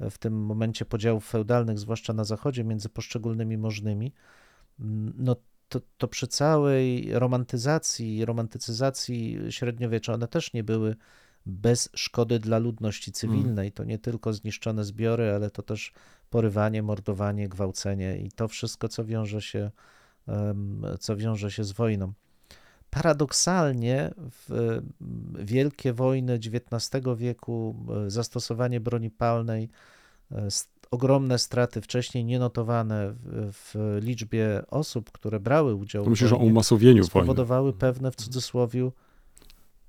Speaker 3: w tym momencie podziałów feudalnych, zwłaszcza na zachodzie, między poszczególnymi możnymi, mm, no to, to przy całej romantyzacji, romantycyzacji średniowiecza, one też nie były bez szkody dla ludności cywilnej. To nie tylko zniszczone zbiory, ale to też porywanie, mordowanie, gwałcenie i to wszystko, co wiąże się, co wiąże się z wojną. Paradoksalnie w em, wielkie wojny XIX wieku, e, zastosowanie broni palnej, e, ogromne straty wcześniej nienotowane w, w liczbie osób, które brały udział
Speaker 4: To
Speaker 3: w
Speaker 4: myślisz o
Speaker 3: wojnie,
Speaker 4: umasowieniu wojny.
Speaker 3: spowodowały pewne w cudzysłowie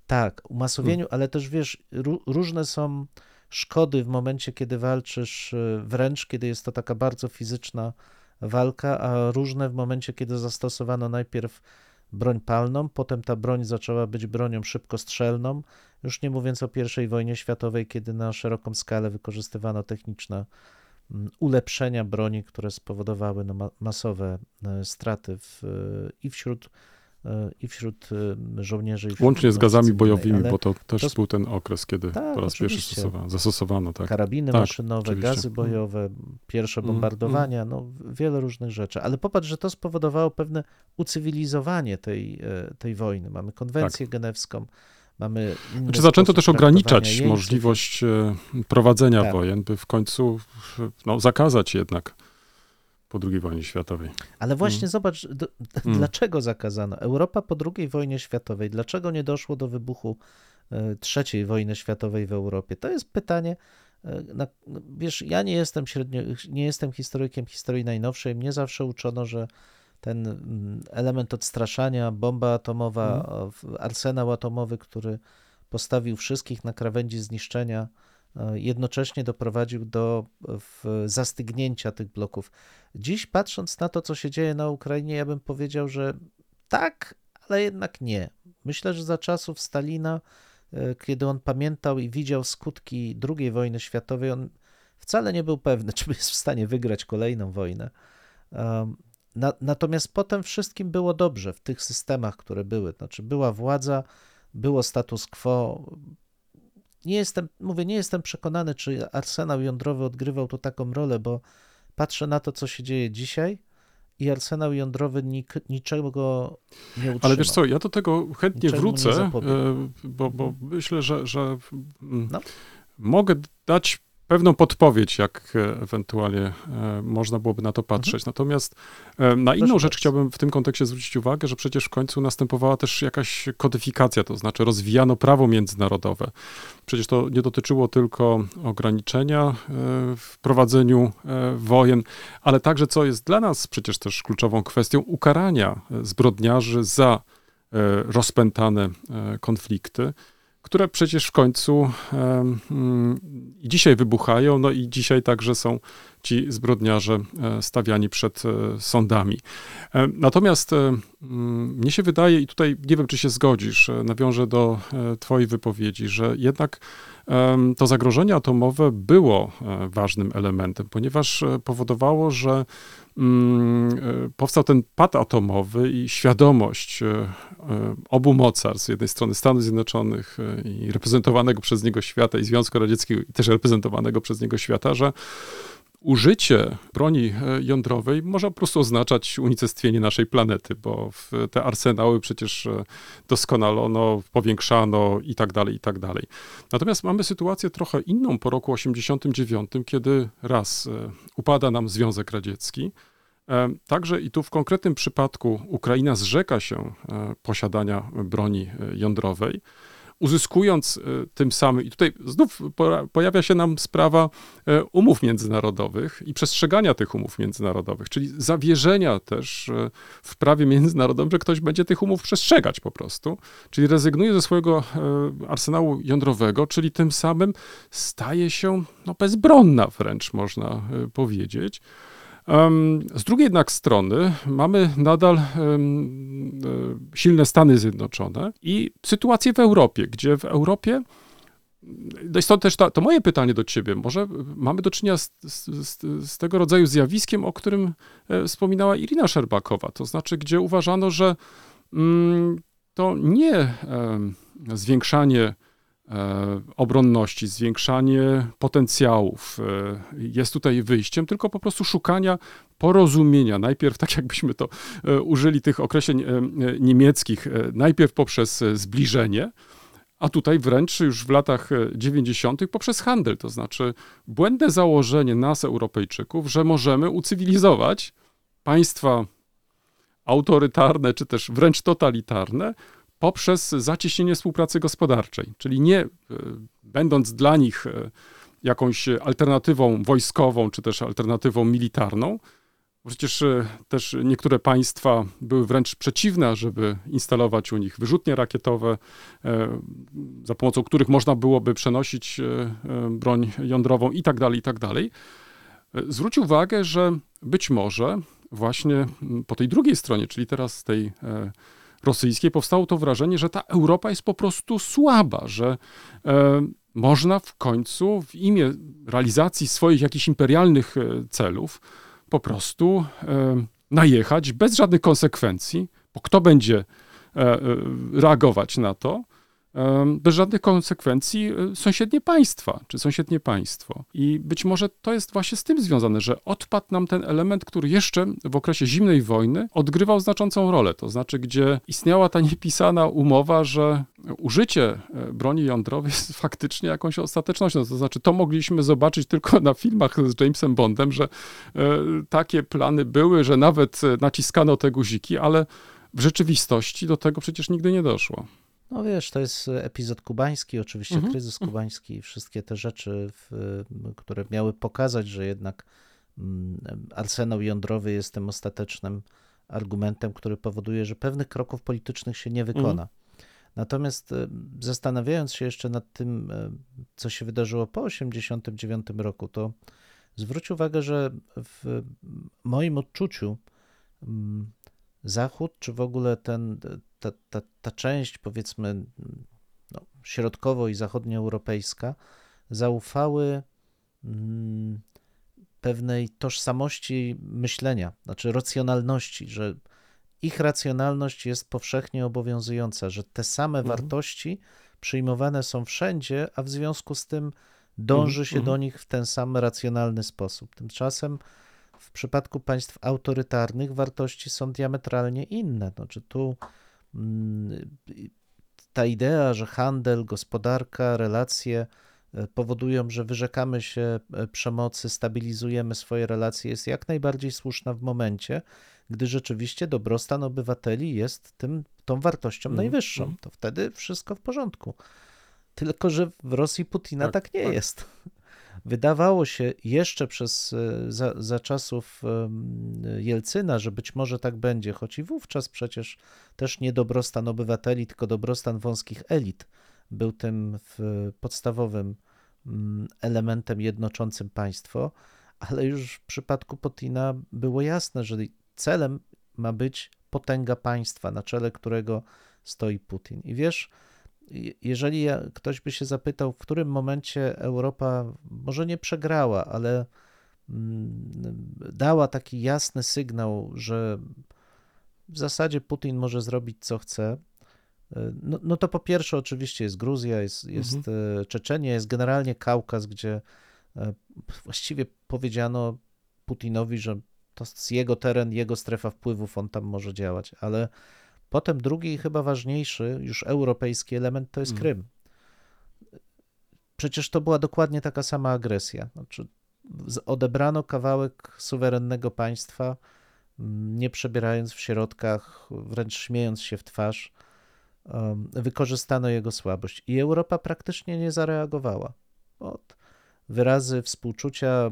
Speaker 3: tak, umasowieniu, ale też wiesz, ró- różne są szkody w momencie, kiedy walczysz, y, wręcz kiedy jest to taka bardzo fizyczna walka, a różne w momencie, kiedy zastosowano najpierw broń palną, potem ta broń zaczęła być bronią szybkostrzelną, już nie mówiąc o I wojnie światowej, kiedy na szeroką skalę wykorzystywano techniczne ulepszenia broni, które spowodowały no, ma- masowe e, straty w, e, i wśród e, i wśród żołnierzy. I wśród
Speaker 4: Łącznie z gazami bojowymi, bo to też
Speaker 3: to-
Speaker 4: był ten okres, kiedy
Speaker 3: Tak,
Speaker 4: po raz pierwszy
Speaker 3: oczywiście.
Speaker 4: stosowano, zastosowano. Tak.
Speaker 3: karabiny
Speaker 4: Tak,
Speaker 3: maszynowe,
Speaker 4: oczywiście.
Speaker 3: gazy bojowe, pierwsze
Speaker 4: Mm,
Speaker 3: bombardowania, no wiele różnych rzeczy. Ale popatrz, że to spowodowało pewne ucywilizowanie tej, tej wojny. Mamy konwencję genewską, mamy
Speaker 4: Znaczy zaczęto też ograniczać
Speaker 3: jeńców.
Speaker 4: możliwość e, prowadzenia
Speaker 3: Tak.
Speaker 4: wojen, by w końcu no, zakazać jednak po II wojnie światowej.
Speaker 3: Ale właśnie
Speaker 4: Mm.
Speaker 3: zobacz, d-
Speaker 4: Mm.
Speaker 3: dlaczego zakazano? Europa po II wojnie światowej, dlaczego nie doszło do wybuchu e, III wojny światowej w Europie? To jest pytanie. e, Na, wiesz, ja nie jestem średnio, nie jestem historykiem historii najnowszej. Mnie zawsze uczono, że ten mm, element odstraszania, bomba atomowa, w- arsenał atomowy, który postawił wszystkich na krawędzi zniszczenia, e, jednocześnie doprowadził do zastygnięcia tych bloków. Dziś patrząc na to, co się dzieje na Ukrainie, ja bym powiedział, że tak, ale jednak nie. Myślę, że za czasów Stalina, e, kiedy on pamiętał i widział skutki II wojny światowej, on wcale nie był pewny, czy jest w stanie wygrać kolejną wojnę. Na, natomiast potem wszystkim było dobrze w tych systemach, które były. Znaczy, była władza, było status quo. Nie jestem, mówię, nie jestem przekonany, czy arsenał jądrowy odgrywał tu taką rolę, bo patrzę na to, co się dzieje dzisiaj i arsenał jądrowy nik, niczego nie utrzymał.
Speaker 4: Ale wiesz co, ja do tego chętnie
Speaker 3: Niczemu nie
Speaker 4: wrócę, e, bo, bo myślę, że, że mm,
Speaker 3: No.
Speaker 4: mogę dać pewną podpowiedź, jak e, ewentualnie e, można byłoby na to patrzeć. Natomiast e, na inną
Speaker 3: Proszę
Speaker 4: rzecz
Speaker 3: bardzo.
Speaker 4: chciałbym w tym kontekście zwrócić uwagę, że przecież w końcu następowała też jakaś kodyfikacja, to znaczy rozwijano prawo międzynarodowe. Przecież to nie dotyczyło tylko ograniczenia w prowadzeniu wojen, ale także, co jest dla nas przecież też kluczową kwestią, ukarania zbrodniarzy za rozpętane konflikty, które przecież w końcu mm, i dzisiaj wybuchają, no i dzisiaj także są ci zbrodniarze e, stawiani przed e, sądami. E, Natomiast mm, mnie się wydaje, i tutaj nie wiem, czy się zgodzisz, nawiążę do Twojej wypowiedzi, że jednak to zagrożenie atomowe było ważnym elementem, ponieważ powodowało, że powstał ten pad atomowy i świadomość e, e, obu mocarstw, z jednej strony Stanów Zjednoczonych e, i reprezentowanego przez niego świata i Związku Radzieckiego i też reprezentowanego przez niego świata, że użycie broni e, jądrowej może po prostu oznaczać unicestwienie naszej planety, bo te arsenały przecież e, doskonalono, powiększano i tak dalej, i tak dalej. Natomiast mamy sytuację trochę inną po roku 89, kiedy raz e, upada nam Związek Radziecki, E, Także i tu w konkretnym przypadku Ukraina zrzeka się e, posiadania broni e, jądrowej, uzyskując e, tym samym, i tutaj znów pojawia się nam sprawa e, umów międzynarodowych i przestrzegania tych umów międzynarodowych, czyli zawierzenia też e, w prawie międzynarodowym, że ktoś będzie tych umów przestrzegać po prostu, czyli rezygnuje ze swojego e, arsenału jądrowego, czyli tym samym staje się no, bezbronna wręcz, można e, powiedzieć. Z drugiej jednak strony mamy nadal e, silne Stany Zjednoczone i sytuację w Europie, gdzie w Europie no i stąd też ta, to moje pytanie do ciebie. Może mamy do czynienia z, z, z, tego rodzaju zjawiskiem, o którym e, wspominała Irina Szerbakowa, to znaczy, gdzie uważano, że mm, to nie zwiększanie obronności, zwiększanie potencjałów e, jest tutaj wyjściem, tylko po prostu szukania porozumienia. Najpierw, tak jakbyśmy to e, użyli tych określeń e, e, niemieckich, e, najpierw poprzez e, zbliżenie, a tutaj wręcz już w latach e, 90. poprzez handel, to znaczy błędne założenie nas, Europejczyków, że możemy ucywilizować państwa autorytarne czy też wręcz totalitarne poprzez zacieśnienie współpracy gospodarczej, czyli nie e, będąc dla nich e, jakąś alternatywą wojskową czy też alternatywą militarną. Przecież e, też niektóre państwa były wręcz przeciwne, żeby instalować u nich wyrzutnie rakietowe, za pomocą których można byłoby przenosić broń jądrową i tak dalej, i tak dalej. Zwróć uwagę, że być może właśnie po tej drugiej stronie, czyli teraz tej rosyjskiej, powstało to wrażenie, że ta Europa jest po prostu słaba, że e, można w końcu w imię realizacji swoich jakichś imperialnych e, celów po prostu e, najechać bez żadnych konsekwencji, bo kto będzie e, e, reagować na to? Bez żadnych konsekwencji e, sąsiednie państwa, czy sąsiednie państwo. I być może to jest właśnie z tym związane, że odpadł nam ten element, który jeszcze w okresie zimnej wojny odgrywał znaczącą rolę. To znaczy, gdzie istniała ta niepisana umowa, że użycie e, broni jądrowej jest faktycznie jakąś ostatecznością. To znaczy, to mogliśmy zobaczyć tylko na filmach z Jamesem Bondem, że e, takie plany były, że nawet e, naciskano te guziki, ale w rzeczywistości do tego przecież nigdy nie doszło.
Speaker 3: No wiesz, to jest epizod kubański, oczywiście
Speaker 4: Mhm.
Speaker 3: kryzys kubański i wszystkie te rzeczy, w, które miały pokazać, że jednak mm, arsenał jądrowy jest tym ostatecznym argumentem, który powoduje, że pewnych kroków politycznych się nie wykona. Natomiast e, zastanawiając się jeszcze nad tym, e, co się wydarzyło po 1989 roku, to zwróć uwagę, że w moim odczuciu mm, Zachód, czy w ogóle ten, ta, ta, ta część, powiedzmy, no, środkowo i zachodnioeuropejska, zaufały mm, pewnej tożsamości myślenia, znaczy racjonalności, że ich racjonalność jest powszechnie obowiązująca, że te same
Speaker 4: Mhm.
Speaker 3: wartości przyjmowane są wszędzie, a w związku z tym dąży
Speaker 4: Mhm,
Speaker 3: się do
Speaker 4: mhm.
Speaker 3: nich w ten sam racjonalny sposób. Tymczasem w przypadku państw autorytarnych wartości są diametralnie inne. Znaczy tu mm, ta idea, że handel, gospodarka, relacje e, powodują, że wyrzekamy się e, przemocy, stabilizujemy swoje relacje, jest jak najbardziej słuszna w momencie, gdy rzeczywiście dobrostan obywateli jest tym, tą wartością
Speaker 4: Mhm,
Speaker 3: najwyższą.
Speaker 4: mhm.
Speaker 3: To wtedy wszystko w porządku. Tylko, że w Rosji Putina tak,
Speaker 4: Tak,
Speaker 3: nie
Speaker 4: tak.
Speaker 3: jest. Wydawało się jeszcze przez e, za, za czasów Jelcyna, że być może tak będzie, choć i wówczas przecież też nie dobrostan obywateli, tylko dobrostan wąskich elit był tym podstawowym mm, elementem jednoczącym państwo, ale już w przypadku Putina było jasne, że celem ma być potęga państwa, na czele którego stoi Putin. I wiesz, jeżeli ktoś by się zapytał, w którym momencie Europa może nie przegrała, ale mm, dała taki jasny sygnał, że w zasadzie Putin może zrobić co chce, no, no to po pierwsze oczywiście jest Gruzja, jest, jest e, Czeczenia, jest generalnie Kaukaz, gdzie e, właściwie powiedziano Putinowi, że to jest jego teren, jego strefa wpływów, on tam może działać, ale potem drugi i chyba ważniejszy, już europejski element to jest
Speaker 4: Mm.
Speaker 3: Krym. Przecież to była dokładnie taka sama agresja. Znaczy, odebrano kawałek suwerennego państwa, m, nie przebierając w środkach, wręcz śmiejąc się w twarz. Wykorzystano jego słabość i Europa praktycznie nie zareagowała. Od wyrazy współczucia, e,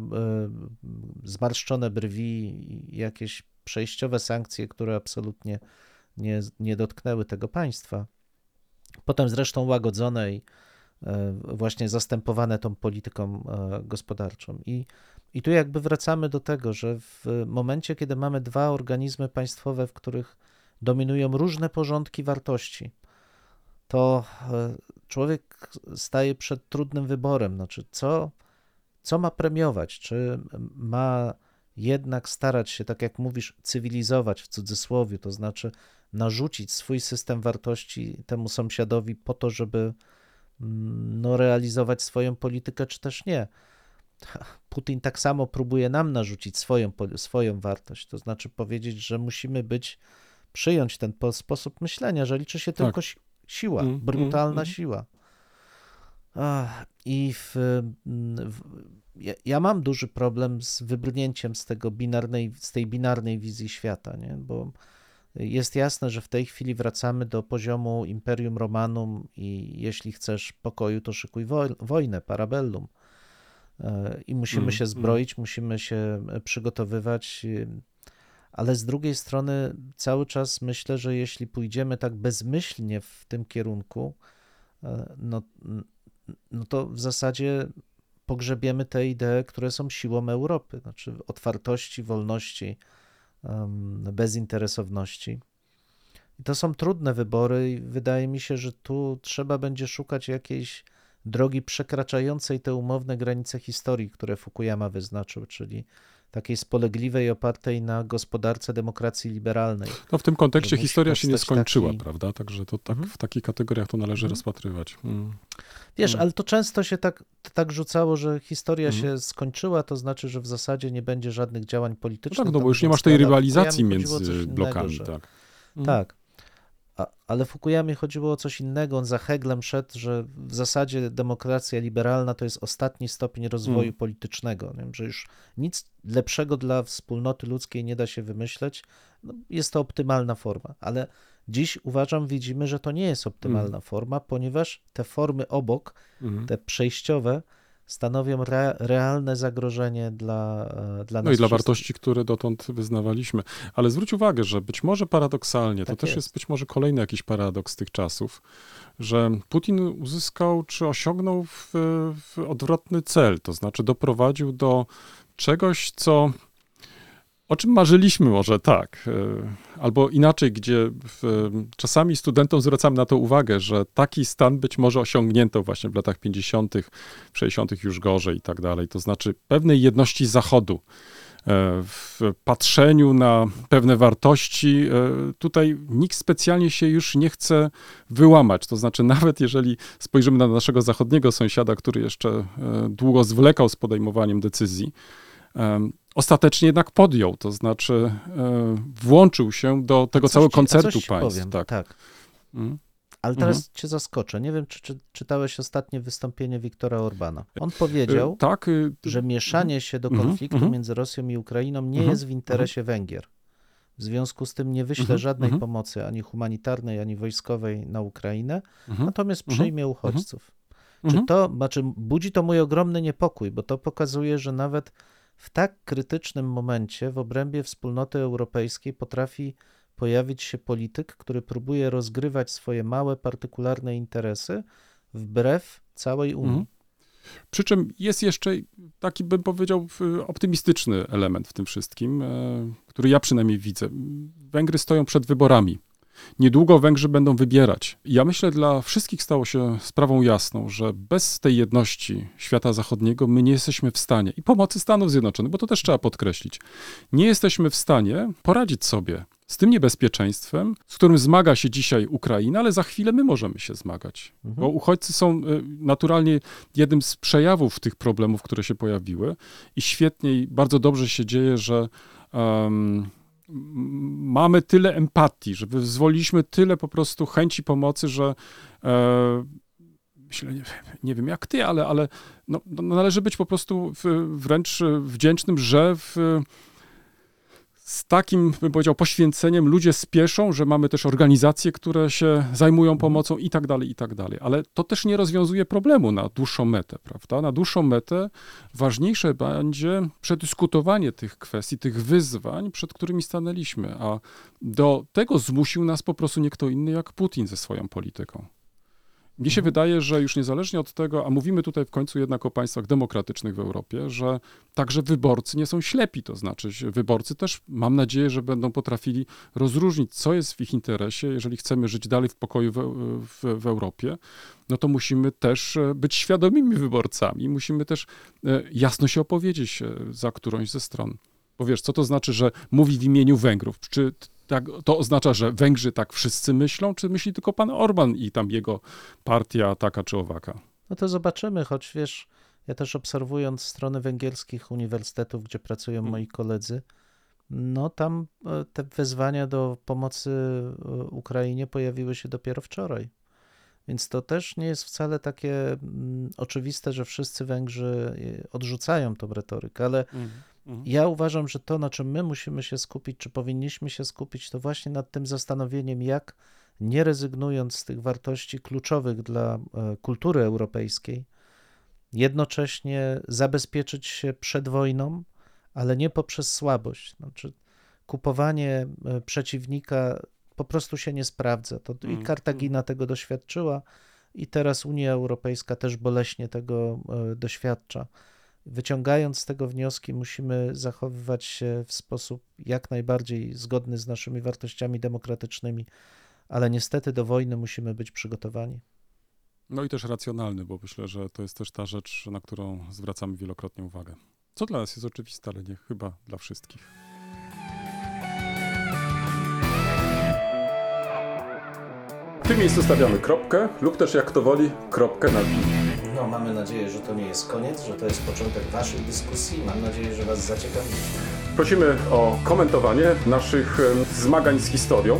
Speaker 3: zmarszczone brwi, jakieś przejściowe sankcje, które absolutnie nie, nie dotknęły tego państwa. Potem zresztą łagodzone i e, właśnie zastępowane tą polityką e, gospodarczą. I, I tu jakby wracamy do tego, że w momencie, kiedy mamy dwa organizmy państwowe, w których dominują różne porządki wartości, to e, człowiek staje przed trudnym wyborem. Znaczy, co, co ma premiować? Czy ma jednak starać się, tak jak mówisz, cywilizować w cudzysłowie, to znaczy narzucić swój system wartości temu sąsiadowi po to, żeby mm, no, realizować swoją politykę, czy też nie. Putin tak samo próbuje nam narzucić swoją, swoją wartość, to znaczy powiedzieć, że musimy być, przyjąć ten po- sposób myślenia, że liczy się
Speaker 4: Tak.
Speaker 3: tylko si- siła,
Speaker 4: Mm,
Speaker 3: brutalna
Speaker 4: mm, mm.
Speaker 3: siła. Ach, I w, mm, w, ja, ja mam duży problem z wybrnięciem z tego binarnej, z tej binarnej wizji świata, nie? bo jest jasne, że w tej chwili wracamy do poziomu Imperium Romanum i jeśli chcesz pokoju, to szykuj woj- wojnę, parabellum. E, I musimy
Speaker 4: Mm,
Speaker 3: się
Speaker 4: mm.
Speaker 3: zbroić, musimy się e, przygotowywać, y, ale z drugiej strony cały czas myślę, że jeśli pójdziemy tak bezmyślnie w tym kierunku, e, no, no to w zasadzie pogrzebiemy te idee, które są siłą Europy, znaczy otwartości, wolności, bezinteresowności. I to są trudne wybory i wydaje mi się, że tu trzeba będzie szukać jakiejś drogi przekraczającej te umowne granice historii, które Fukuyama wyznaczył, czyli takiej spolegliwej, opartej na gospodarce demokracji liberalnej.
Speaker 4: No w tym kontekście
Speaker 3: Że
Speaker 4: historia się nie skończyła,
Speaker 3: taki-
Speaker 4: prawda? Także to tak,
Speaker 3: Mhm.
Speaker 4: w takich kategoriach to należy
Speaker 3: Mhm.
Speaker 4: rozpatrywać. Mm.
Speaker 3: Wiesz,
Speaker 4: Mm.
Speaker 3: ale to często się tak, tak rzucało, że historia
Speaker 4: Mhm.
Speaker 3: się skończyła, to znaczy, że w zasadzie nie będzie żadnych działań
Speaker 4: No
Speaker 3: politycznych.
Speaker 4: tak, no bo już nie masz tej rywalizacji między blokami,
Speaker 3: że-
Speaker 4: tak. Mm.
Speaker 3: Tak. A, ale Fukuyamie chodziło o coś innego. On za Heglem szedł, że w zasadzie demokracja liberalna to jest ostatni stopień rozwoju
Speaker 4: Mm.
Speaker 3: politycznego. Nie? Że już nic lepszego dla wspólnoty ludzkiej nie da się wymyśleć. No, jest to optymalna forma, ale dziś uważam, widzimy, że to nie jest optymalna
Speaker 4: Mm.
Speaker 3: forma, ponieważ te formy obok,
Speaker 4: Mhm.
Speaker 3: te przejściowe, stanowią re, realne zagrożenie dla, e, dla nas
Speaker 4: No i dla
Speaker 3: wszystkich.
Speaker 4: wartości, które dotąd wyznawaliśmy. Ale zwróć uwagę, że być może paradoksalnie, to
Speaker 3: Tak
Speaker 4: też
Speaker 3: jest.
Speaker 4: jest być może kolejny jakiś paradoks tych czasów, że Putin uzyskał czy osiągnął w, w odwrotny cel, to znaczy doprowadził do czegoś, co o czym marzyliśmy może tak, e, albo inaczej, gdzie w, czasami studentom zwracamy na to uwagę, że taki stan być może osiągnięto właśnie w latach 50., 60. już gorzej i tak dalej, to znaczy pewnej jedności Zachodu e, w patrzeniu na pewne wartości, e, tutaj nikt specjalnie się już nie chce wyłamać. To znaczy, nawet jeżeli spojrzymy na naszego zachodniego sąsiada, który jeszcze e, długo zwlekał z podejmowaniem decyzji, ostatecznie jednak podjął, to znaczy e, włączył się do tego całego koncertu
Speaker 3: ci
Speaker 4: państw.
Speaker 3: Powiem,
Speaker 4: tak.
Speaker 3: tak.
Speaker 4: Mm.
Speaker 3: Ale teraz cię zaskoczę. Nie wiem, czy, czy czytałeś ostatnie wystąpienie Wiktora Orbana. On powiedział,
Speaker 4: E, Tak,
Speaker 3: że mieszanie się do
Speaker 4: Mhm,
Speaker 3: konfliktu
Speaker 4: mhm.
Speaker 3: między Rosją i Ukrainą nie
Speaker 4: Mhm,
Speaker 3: jest w interesie Węgier. W związku z tym nie wyśle
Speaker 4: Mhm,
Speaker 3: żadnej
Speaker 4: mhm.
Speaker 3: pomocy ani humanitarnej, ani wojskowej na Ukrainę,
Speaker 4: mhm,
Speaker 3: natomiast
Speaker 4: mhm,
Speaker 3: przyjmie uchodźców. Czy
Speaker 4: mhm.
Speaker 3: to, znaczy budzi to mój ogromny niepokój, bo to pokazuje, że nawet w tak krytycznym momencie w obrębie wspólnoty europejskiej potrafi pojawić się polityk, który próbuje rozgrywać swoje małe, partykularne interesy wbrew całej Unii.
Speaker 4: Mhm. Przy czym jest jeszcze taki, bym powiedział, optymistyczny element w tym wszystkim, e, który ja przynajmniej widzę. Węgry stoją przed wyborami. Niedługo Węgrzy będą wybierać. Ja myślę, dla wszystkich stało się sprawą jasną, że bez tej jedności świata zachodniego my nie jesteśmy w stanie, i pomocy Stanów Zjednoczonych, bo to też trzeba podkreślić, nie jesteśmy w stanie poradzić sobie z tym niebezpieczeństwem, z którym zmaga się dzisiaj Ukraina, ale za chwilę my możemy się zmagać. Bo uchodźcy są y, naturalnie jednym z przejawów tych problemów, które się pojawiły i świetnie i bardzo dobrze się dzieje, że em, m- mamy tyle empatii, że wyzwoliliśmy tyle po prostu chęci pomocy, że e, myślę, nie, nie wiem jak ty, ale, ale no, no należy być po prostu w, wręcz wdzięcznym, że w, z takim, bym powiedział, poświęceniem ludzie spieszą, że mamy też organizacje, które się zajmują pomocą i tak dalej, i tak dalej. Ale to też nie rozwiązuje problemu na dłuższą metę, prawda? Na dłuższą metę ważniejsze będzie przedyskutowanie tych kwestii, tych wyzwań, przed którymi stanęliśmy, a do tego zmusił nas po prostu nie kto inny jak Putin ze swoją polityką. Mnie się wydaje, że już niezależnie od tego, a mówimy tutaj w końcu jednak o państwach demokratycznych w Europie, że także wyborcy nie są ślepi. To znaczy, wyborcy też mam nadzieję, że będą potrafili rozróżnić, co jest w ich interesie. Jeżeli chcemy żyć dalej w pokoju w, w, w Europie, no to musimy też e, być świadomymi wyborcami. Musimy też e, jasno się opowiedzieć e, za którąś ze stron. Bo wiesz, co to znaczy, że mówi w imieniu Węgrów? Czy tak, to oznacza, że Węgrzy tak wszyscy myślą, czy myśli tylko pan Orban i tam jego partia taka czy owaka?
Speaker 3: No to zobaczymy, choć wiesz, ja też obserwując strony węgierskich uniwersytetów, gdzie pracują
Speaker 4: Mhm.
Speaker 3: moi koledzy, no tam e, te wezwania do pomocy e, Ukrainie pojawiły się dopiero wczoraj. Więc to też nie jest wcale takie mm, oczywiste, że wszyscy Węgrzy e, odrzucają tą retorykę, ale ja uważam, że to, na czym my musimy się skupić, czy powinniśmy się skupić, to właśnie nad tym zastanowieniem, jak nie rezygnując z tych wartości kluczowych dla e, kultury europejskiej, jednocześnie zabezpieczyć się przed wojną, ale nie poprzez słabość. Znaczy, kupowanie e, przeciwnika po prostu się nie sprawdza. To i
Speaker 4: Mm,
Speaker 3: Kartagina tego doświadczyła, i teraz Unia Europejska też boleśnie tego e, doświadcza. Wyciągając z tego wnioski, musimy zachowywać się w sposób jak najbardziej zgodny z naszymi wartościami demokratycznymi, ale niestety do wojny musimy być przygotowani.
Speaker 4: No i też racjonalny, bo myślę, że to jest też ta rzecz, na którą zwracamy wielokrotnie uwagę. Co dla nas jest oczywiste, ale nie chyba dla wszystkich.
Speaker 2: W tym miejscu stawiamy kropkę lub też jak to woli, kropkę na i.
Speaker 1: No, mamy nadzieję, że to nie jest koniec, że to jest początek Waszej dyskusji. Mam nadzieję, że Was zaciekawiliśmy.
Speaker 2: Prosimy o komentowanie naszych zmagań z historią.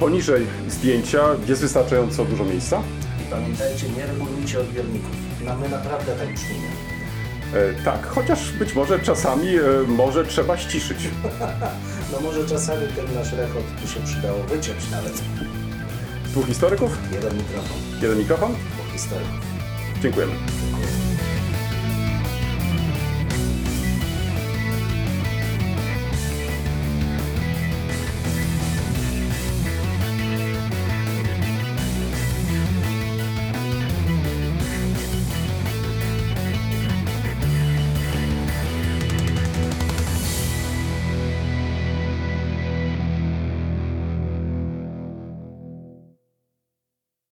Speaker 2: Poniżej zdjęcia jest wystarczająco dużo miejsca.
Speaker 1: I pamiętajcie, nie regulujcie odbiorników. No, my naprawdę tak brzmimy.
Speaker 2: E, tak, chociaż być może czasami e, może trzeba ściszyć.
Speaker 1: No może czasami ten nasz rekord tu się przydało wyciąć nawet.
Speaker 2: Dwóch historyków,
Speaker 1: Jeden mikrofon,
Speaker 2: jeden mikrofon.
Speaker 1: dwóch historyków.
Speaker 2: 最贵了。